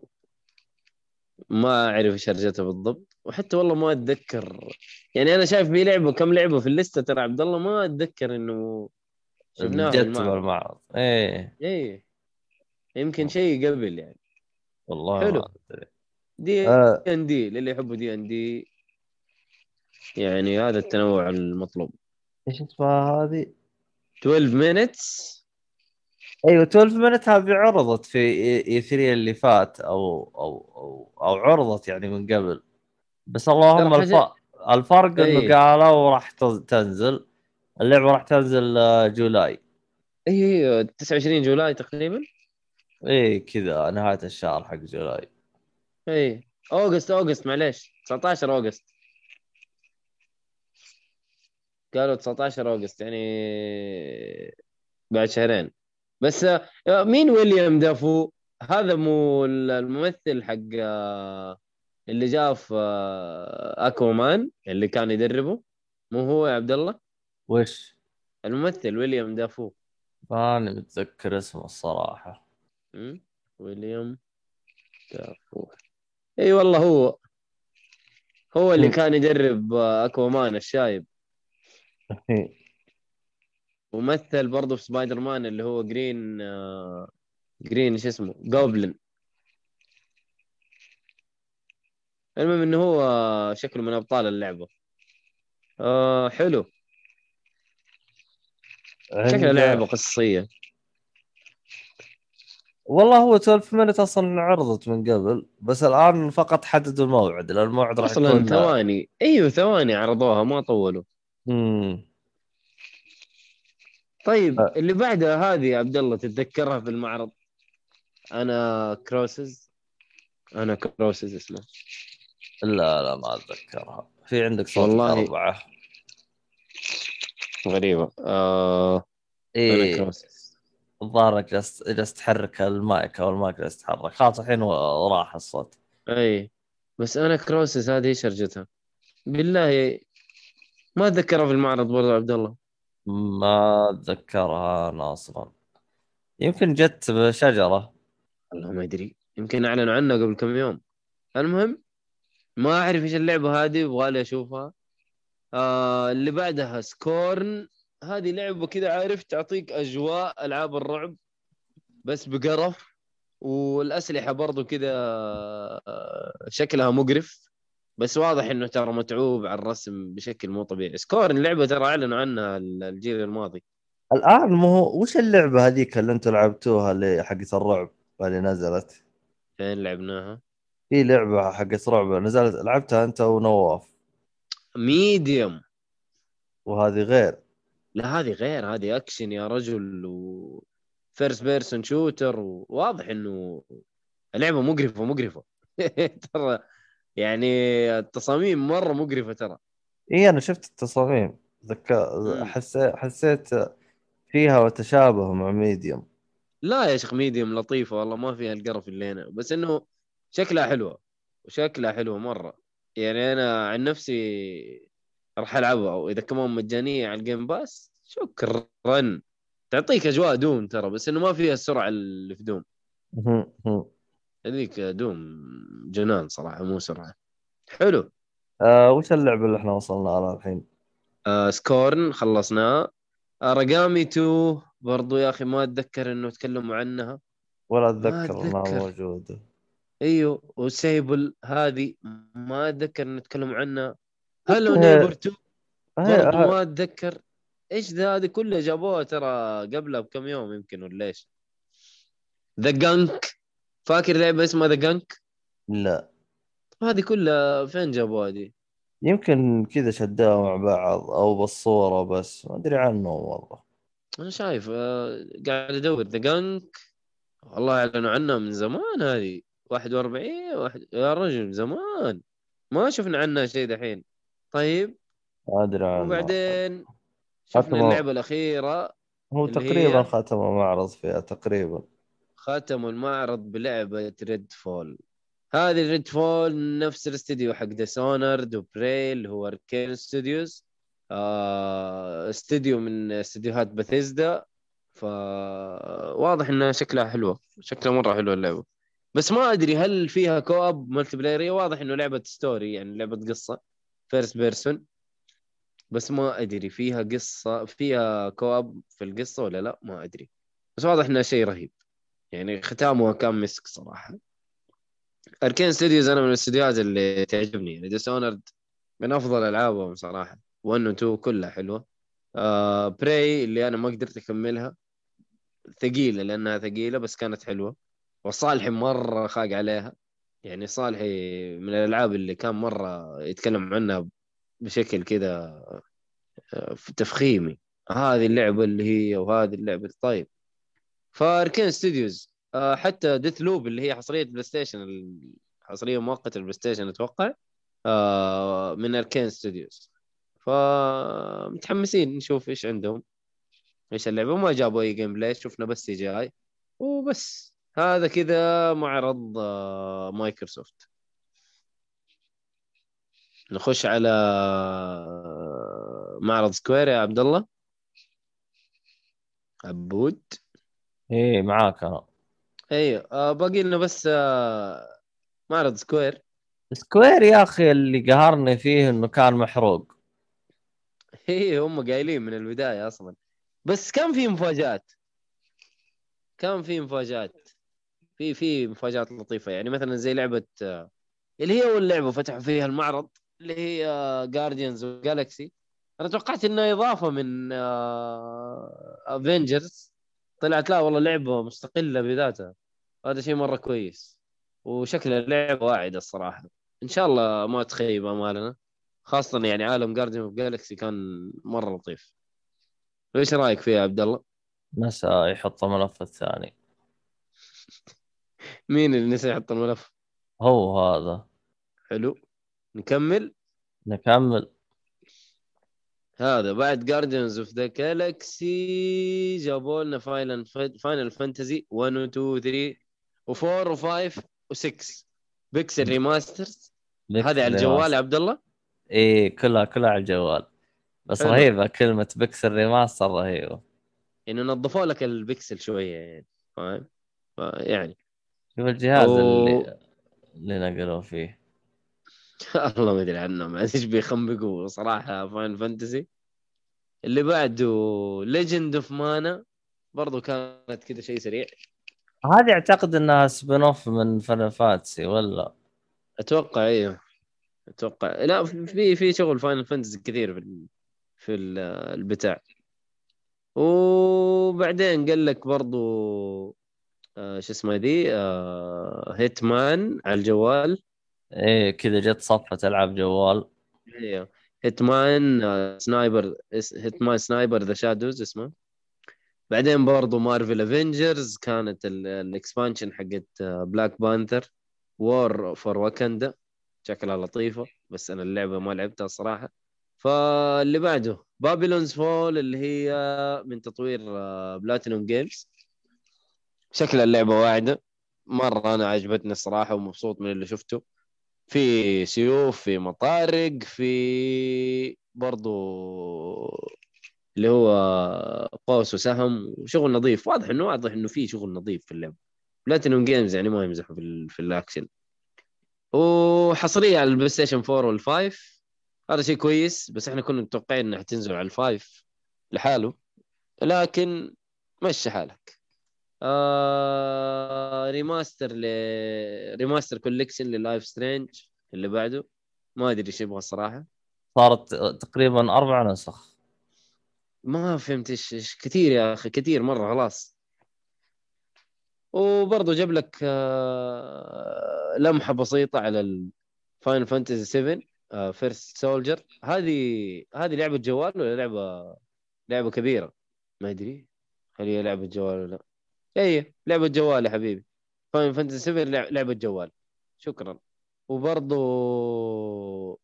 ما أعرف إيش هرجتها بالضبط. وحتى والله ما أتذكر. يعني أنا شايف في لعبة كم لعبة في الليستة ترى عبد الله ما أتذكر إنه شفناها جت المعرض. بالمعرض إيه. إيه. يمكن شيء قبل يعني. والله حلو. دي آه. ان دي للي يحبوا دي ان دي يعني هذا التنوع المطلوب. إيش اسمها هذه؟ 12 minutes. أيوه 12 مينت هذه عرضت في اي 3 اللي فات أو أو أو, أو عرضت يعني من قبل. بس اللهم الفرق إيه. انه قالوا راح تنزل. اللعبة راح تنزل آه، July. اي 29 July تقريبا. إيه كذا نهاية الشهر حق July. اي August August معليش. 19 August. قالوا 19 August يعني بعد شهرين. بس آه، مين ويليام دافو؟ هذا مو الممثل حق آه، اللي جاء في آه، Aquaman اللي كان يدربه. مو هو يا عبد الله؟ وش؟ الممثل ويليام دافو. ماني متذكر اسمه الصراحة. م? ويليام دافو. إي والله هو. هو اللي م. كان يدرب آه، Aquaman الشايب. *laughs* ومثل برضه في سبايدر مان اللي هو Green آه، Green شو اسمه؟ Goblin المهم إنه هو شكله من أبطال اللعبة. آه حلو. شكلها عند- لعبة قصصية. والله هو 12 Minute أصلا عرضت من قبل بس الآن فقط حددوا الموعد لأن الموعد راح أصلا يكون ثواني. أيوه ثواني عرضوها ما طولوا. مم. طيب أه. اللي بعدها هذه يا عبد الله تتذكرها في المعرض؟ Anacrusis Anacrusis اسمه. لا لا ما أتذكرها. في عندك صوت والله- أربعة؟ غريبة. آه إيه. الظاهر إنك جالس جالس تحرك المايك أو المايك جالس يتحرك خلاص الحين راح الصوت. أي. بس أنا كروسز هذه إيش هرجتها؟ بالله ما أتذكرها في المعرض برضه عبد الله. ما أتذكرها أنا أصلا. يمكن جت بشجرة. والله ما أدري. يمكن أعلنوا عنها قبل كم يوم. المهم ما أعرف إيش اللعبة هذه يبغى لي أشوفها. آه اللي بعدها سكورن. هذه لعبة كذا عارف تعطيك أجواء ألعاب الرعب بس بقرف والأسلحة برضو كذا آه، شكلها مقرف. بس واضح إنه ترى متعوب على الرسم بشكل مو طبيعي. Scorn لعبة ترى اعلنوا عنها الجيل الماضي. الآن مو هو وش اللعبة هذيك اللي أنتم لعبتوها اللي حقت الرعب اللي نزلت؟ فين لعبناها؟ في لعبة حقت رعب نزلت لعبتها أنت ونواف. Medium. وهذه غير. لا هذه غير هذه أكشن يا رجل و first person shooter وواضح إنه اللعبه مقرفة مقرفة. *laughs* ترى يعني التصاميم مرة مقرفة ترى. إي أنا شفت التصاميم. ذكا. حسيت حسيت فيها تشابه مع Medium. لا يا شيخ Medium لطيفة والله ما فيها القرف اللي هنا. بس إنه شكلها حلوة. وشكلها حلوة مرة. يعني أنا عن نفسي راح ألعبها واذا كمان مجانية على ال Game Pass شكرا. تعطيك أجواء Doom ترى بس إنه ما فيها السرعة اللي في Doom. هذيك Doom جنان صراحة مو سرعة. حلو. آه وش اللعبه اللي إحنا وصلنا لها الحين؟ آه Scorn خلصناه آه Aragami 2 برضو يا أخي ما أتذكر إنه تكلموا عنها. ولا أتذكر إنها. موجودة. إيوه و Sable هذه ما أتذكر انه تكلموا عنها Hello Neighbor 2 هي- برضو هي- ما أتذكر. إيش ذا؟ هذه كلها جابوها ترى قبلها بكم يوم يمكن ولا إيش؟ The Gunk فاكر لعبة اسمها The Gunk لا. هذه كلها فين جابوها دي؟ يمكن كذا شدوها مع بعض أو بالصورة بس. ما أدري عنه والله. أنا شايف آه، قاعد أدور. The Gunk والله اعلنوا عنها من زمان هذه. 41 واحد يا رجل زمان. ما شفنا عنها شيء دحين. طيب. ما ادري وبعدين شفنا اللعبة الأخيرة هو تقريبا هي- ختموا معرض فيها تقريبا. ختموا المعرض بلعبة Redfall هذه Redfall نفس الاستديو حق Dishonored و Prey اللي هو Arkane Studios آه استديو من استديوهات بثيزدا فواضح إنها شكلها حلوة. شكلها مرة حلوة اللعبة. بس ما أدري هل فيها co-op multiplayer واضح إنه لعبة story يعني لعبة قصة first person بس ما أدري فيها قصة فيها co-op في القصة ولا لا ما أدري. بس واضح إنها شيء رهيب. يعني ختامها كان مسك صراحة. Arkane Studios أنا من الاستديوهات اللي تعجبني. يعني Dishonored من أفضل ألعابهم صراحة. 1 و 2 كلها حلوة. آه Prey اللي أنا ما قدرت أكملها. ثقيلة لأنها ثقيلة بس كانت حلوة. وصالحي مرة خاق عليها. يعني صالحي من الألعاب اللي كان مرة يتكلم عنها بشكل كذا آه، تفخيمي. هذه اللعبة اللي هي وهذه اللعبة. طيب. ف Arkane Studios آه، حتى Deathloop اللي هي حصرية PlayStation حصرية مؤقتة ال PlayStation أتوقع آه، من Arkane Studios فمتحمسين نشوف إيش عندهم إيش اللعبة. ما جابوا أي gameplay شفنا بس CGI وبس. هذا كذا معرض آه، مايكروسوفت. نخش على آه، معرض Square يا عبد الله. عبود. إيه معاك أنا. أيوه باقي لنا بس معرض Square. Square يا أخي اللي قهرني فيه إنه كان محروق. *laughs* هي هم قايلين من البداية أصلا. بس كان في مفاجآت. كان في مفاجآت. في في مفاجآت لطيفة يعني. مثلا زي لعبة آه، اللي هي أول لعبة فتحوا فيها المعرض اللي هي جارديانز جالكسي أنا توقعت انها إضافة من افنجرز طلعت لا والله لعبة مستقلة بذاتها. هذا شيء مرة كويس. وشكل اللعبة واعدة الصراحة. إن شاء الله ما تخيب أمالنا. خاصة يعني عالم Guardians of Galaxy كان مرة لطيف. إيش رأيك فيها يا عبد الله؟ نسى يحط الملف الثاني. *laughs* مين اللي نسى يحط الملف؟ هو هذا. حلو. نكمل؟ نكمل. هذا بعد Guardians of the Galaxy جابوا لنا Final Final Fantasy 1 و 2 و 3 و 4 و5 و6 pixel remasters هذه على الجوال يا عبد الله إيه كلها كلها على الجوال. بس حلو. رهيبة كلمة pixel remaster رهيبة. يعني نظفوا لك البكسل شوية يعني فاهم؟ يعني شوف الجهاز أو- اللي اللي نقلوا فيه. *laughs* الله ما أدري عنهم إيش بيخنبقوا صراحة Final Fantasy اللي بعده Legend of Mana برضو كانت كذا شيء سريع. هذه أعتقد إنها spin-off من Final Fantasy ولا؟ أتوقع أيوه أتوقع. لا في في شغل Final Fantasy كثير في. في ال- البتاع. وبعدين قال لك برضو آه شو اسمه the آه Hitman على الجوال. إيه كذا جت صفة العاب جوال. أيوه Hitman آه Sniper Hitman Sniper The Shadows اسمه. بعدين برضو Marvel Avengers كانت ال- ال expansion حقت Black Panther War for Wakanda شكلها لطيفة بس أنا اللعبة ما لعبتها الصراحه فاللي بعده Babylon's Fall اللي هي من تطوير Platinum Games شكل اللعبة واعدة. مرة أنا عجبتني الصراحة ومبسوط من اللي شفته. في سيوف في مطارق في برضو اللي هو قوس وسهم وشغل نظيف. واضح انه واضح إنه في شغل نظيف في اللعبة. Platinum Games يعني ما يمزحوا في, في الأكشن. وحصرية على ال PlayStation 4 وال five هذا شيء كويس بس إحنا كنا متوقعين إنها تنزل على ال five لحاله. لكن مشي حالك. آه remaster ل remaster collection ل Life is Strange اللي بعده. ما أدري إيش يبغى الصراحة. صارت تقريبا أربع نسخ. ما فهمت إيش كثير يا أخي كثير مرة خلاص. وبرضه جاب لك آه، لمحة بسيطة على ال... Final Fantasy 7 First Soldier هذه هذه لعبة جوال ولا لعبه لعبة كبيرة؟ ما أدري. هل هي لعبة جوال ولا لا؟ هي لعبة جوال يا حبيبي. Final Fantasy 7 لع- لعبة جوال. شكرا. وبرضو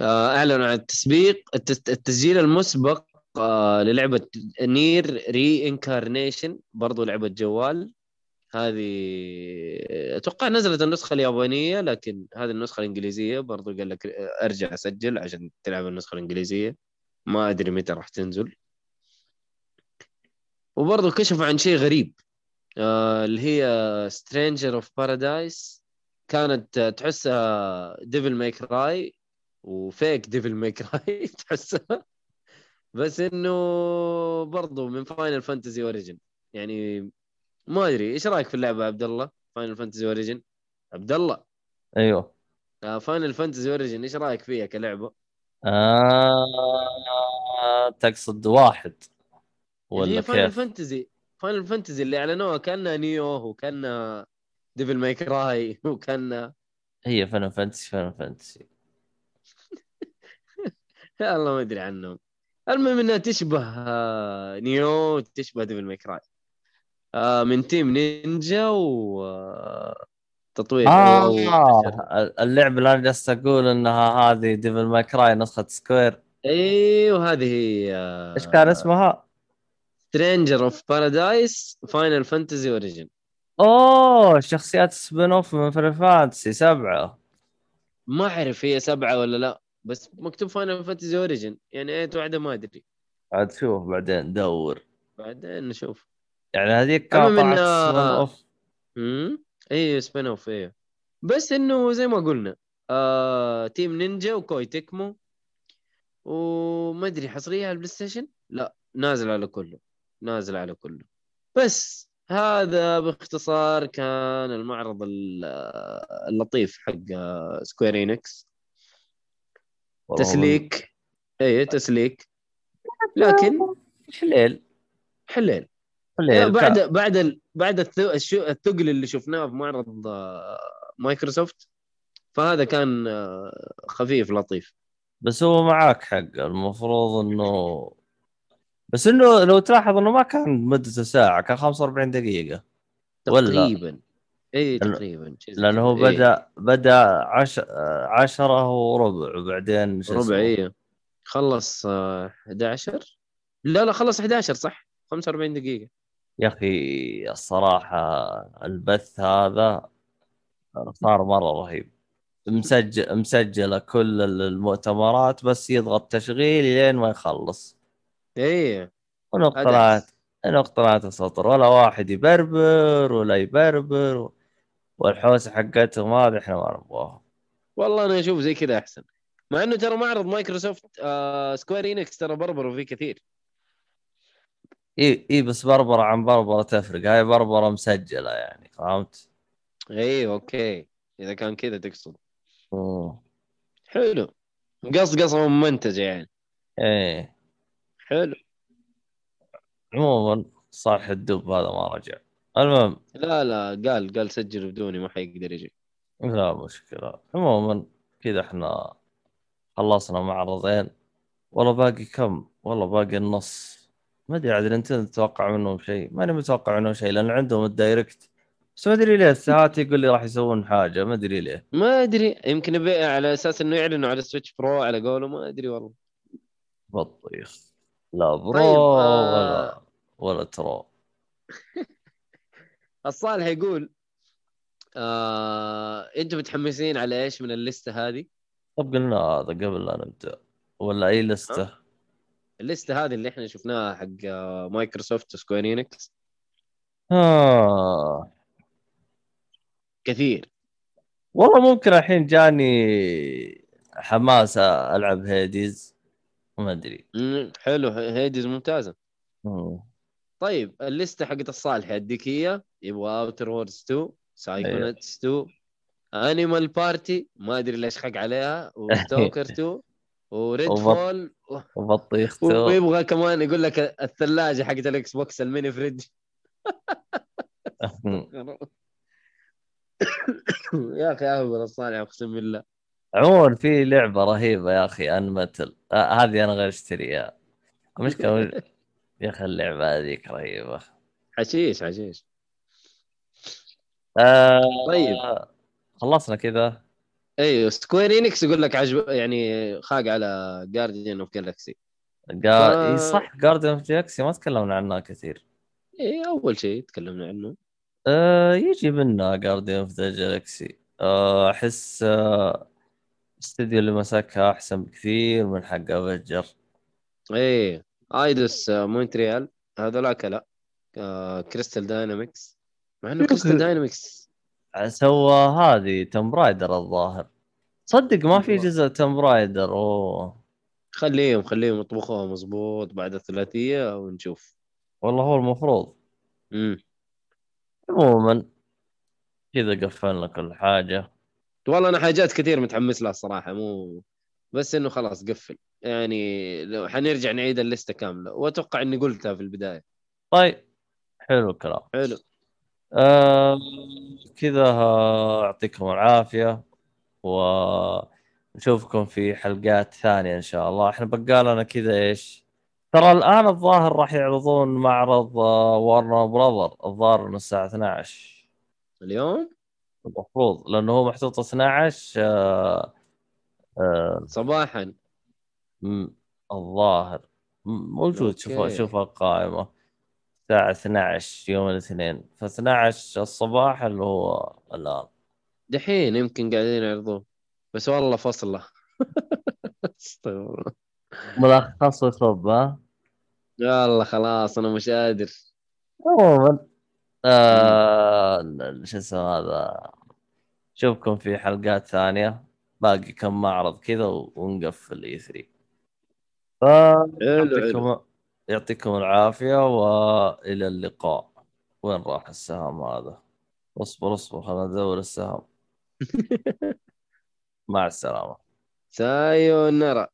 آه، اعلنوا عن التسبيق التس- التسجيل المسبق آه، للعبة NieR Reincarnation برضو لعبة جوال. هذه أتوقع نزلت النسخة اليابانية لكن هذه النسخة الإنجليزية. برضو قال لك أرجع أسجل عشان تلعب النسخة الإنجليزية. ما أدري متى راح تنزل. وبرضو كشفوا عن شيء غريب. آه اللي هي Stranger of Paradise كانت تحسها Devil May Cry وفيك Devil May Cry تحسها. بس إنه برضو من Final Fantasy Origin يعني ما أدري إيش رأيك في اللعبة عبد الله؟ Final Fantasy Origin عبد الله. أيوه. Final Fantasy Origin إيش رأيك فيها كلعبة؟ آه... تقصد واحد. ولا هي Final؟ Fantasy Final Fantasy اللي أعلنوها كانها Nioh وكانها Devil May Cry وكانها هي Final Fantasy Final Fantasy يا الله ما أدري عنهم. المهم إنها تشبه Nioh تشبه Devil May Cry من Team Ninja و آه، تطوير. آه. اللعبة اللي أنا جالس أقول إنها هذه Devil May Cry نسخة Square أيوه هذه هي آه، إيش كان اسمها؟ Stranger of Paradise Final Fantasy Origin أوه شخصيات spin-off من Final Fantasy سبعة. ما أعرف هي سبعة ولا لا بس مكتوب Final Fantasy Origin يعني إيه واحدة ما أدري. عاد شوف بعدين دور. بعدين نشوف. يعني هذيك كانت spin-off امم إي spin-off إيه بس إنه زي ما قلنا آه Team Ninja و Koei Tecmo. وما أدري حصرية على ال PlayStation؟ لا نازل على كله. نازل على كله. بس هذا باختصار كان المعرض ال- اللطيف حق Square Enix والله تسليك. اي تسليك. *laughs* لكن حليل. حليل. حليل. بعد كان- بعد ال... بعد الثقل اللي شفناه في معرض آه، مايكروسوفت فهذا كان آه، خفيف لطيف. بس هو معاك حق. المفروض إنه بس إنه لو تلاحظ إنه ما كان مدته ساعة كان 45 دقيقة. ولا؟ تقريبا. اي تقريبا. لأنه هو كذا. إيه. بدا بدأ عش... عشرة وربع وبعدين ربع؟ اي خلص آه، 11 لا لا خلص 11 صح؟ 45 دقيقة. يا أخي الصراحة البث هذا صار مرة رهيب. مسجل مسجلة كل المؤتمرات بس يضغط تشغيل لين ما يخلص. اي أنا هذا اقتنعت أنا اقتنعت السطر ولا واحد يبربر ولا يبربر والحوسة حقتهم هذه إحنا ما نبغاها. والله أنا أشوف زي كذا أحسن. مع إنه ترى معرض مايكروسوفت آه Square Enix ترى بربروا فيه كثير. إي إي بس بربرة عن بربرة تفرق. هاي بربرة مسجلة يعني فهمت؟ إي أوكي. إذا كان كذا تقصد. مم. حلو. قص قصه منتجه يعني. إيه. حلو. عموما صالح الدب هذا ما رجع. المهم. لا لا قال قال سجل بدوني ما حيقدر يجي. لا مشكلة. عموما كذا إحنا خلصنا معرضين والله باقي كم؟ والله باقي النص. ما أدري عاد نينتندو تتوقع منهم شيء؟ ماني متوقع منهم شيء لأن عندهم ال Direct. بس ما أدري ليه الساعات يقول لي راح يسوون حاجة ما أدري ليه. ما أدري يمكن على أساس إنه يعلنوا على Switch Pro على قوله ما أدري والله. بطيخ. لا Pro طيب، آه. ولا ولا true *laughs* الصالح يقول آه... أنتم متحمسين على إيش من الليسته هذه؟ طب قلنا هذا قبل لا نبدأ ولا أي لستة الليسته هذه اللي إحنا شفناها حق آه، مايكروسوفت و Square Enix آه. كثير والله ممكن الحين جاني حماس ألعب Hades ما أدري. حلو Hades ممتازة. مم. طيب الليستة حقت الصالح اديك هي؟ يبغى Outer Worlds 2 Psychonauts 2 Animal Party ما أدري ليش خق عليها و Stalker 2 و Red وبط- fall وبطيخ too ويبغى كمان يقول لك الثلاجة حقت ال Xbox ال mini fridge يا أخي أهبل الصالح أقسم بالله. عموما في لعبة رهيبة يا أخي UnMetal آه هذه أنا غير أشتريها. المشكلة يا أخي اللعبة هذيك رهيبة. حشيش حشيش آه طيب. خلصنا كذا. أيوه Square Enix يقول لك عجب يعني خاق على Guardians of Galaxy قا... ف- صح Guardians of Galaxy ما تكلمنا عنها كثير. اي أول شيء تكلمنا عنه. آه يجي منها Guardians of the Galaxy أحس آه الاستديو اللي مسكها أحسن بكثير من حق Avengers إيه Eidos آه، مونتريال هذولاك لا. آه، Crystal Dynamics مع إنه Crystal. Dynamics سوى هذه Tomb Raider الظاهر. صدق ما في جزء Tomb Raider أوه. خليهم خليهم يطبخوها مظبوط بعد الثلاثية ونشوف. والله هو المفروض. امم عموما كذا قفلنا كل حاجة. والله أنا حاجات كثير متحمس لها الصراحة مو بس إنه خلاص قفل. يعني لو حنرجع نعيد الليستة كاملة. وأتوقع إني قلتها في البداية. طيب. حلو الكلام. حلو. آه كذا آه، يعطيكم العافية. ونشوفكم في حلقات ثانية إن شاء الله. إحنا بقالنا كذا إيش؟ ترى الآن الظاهر راح يعرضون معرض وارنر براذر الظاهر من الساعة 12 اليوم؟ المفروض لأنه هو محطوط 12 آه آه صباحا. الظاهر. موجود شوف. شوف القائمه الساعة 12 يوم الاثنين. ف 12 الصباح اللي هو الآن. دحين يمكن قاعدين يعرضوه بس والله فصلة. *laughs* ملخص وصب ها؟ يلا خلاص أنا مش قادر. عموما. آه شو اسمه هذا؟ نشوفكم في حلقات ثانية. باقي كم معرض كذا ونقفل اي 3 ف حلو حلو. يعطيكم يعطيكم العافيه والى اللقاء. وين راح السهم هذا؟ اصبر اصبر خلنا ندور السهم *laughs* مع السلامة. سايونارا.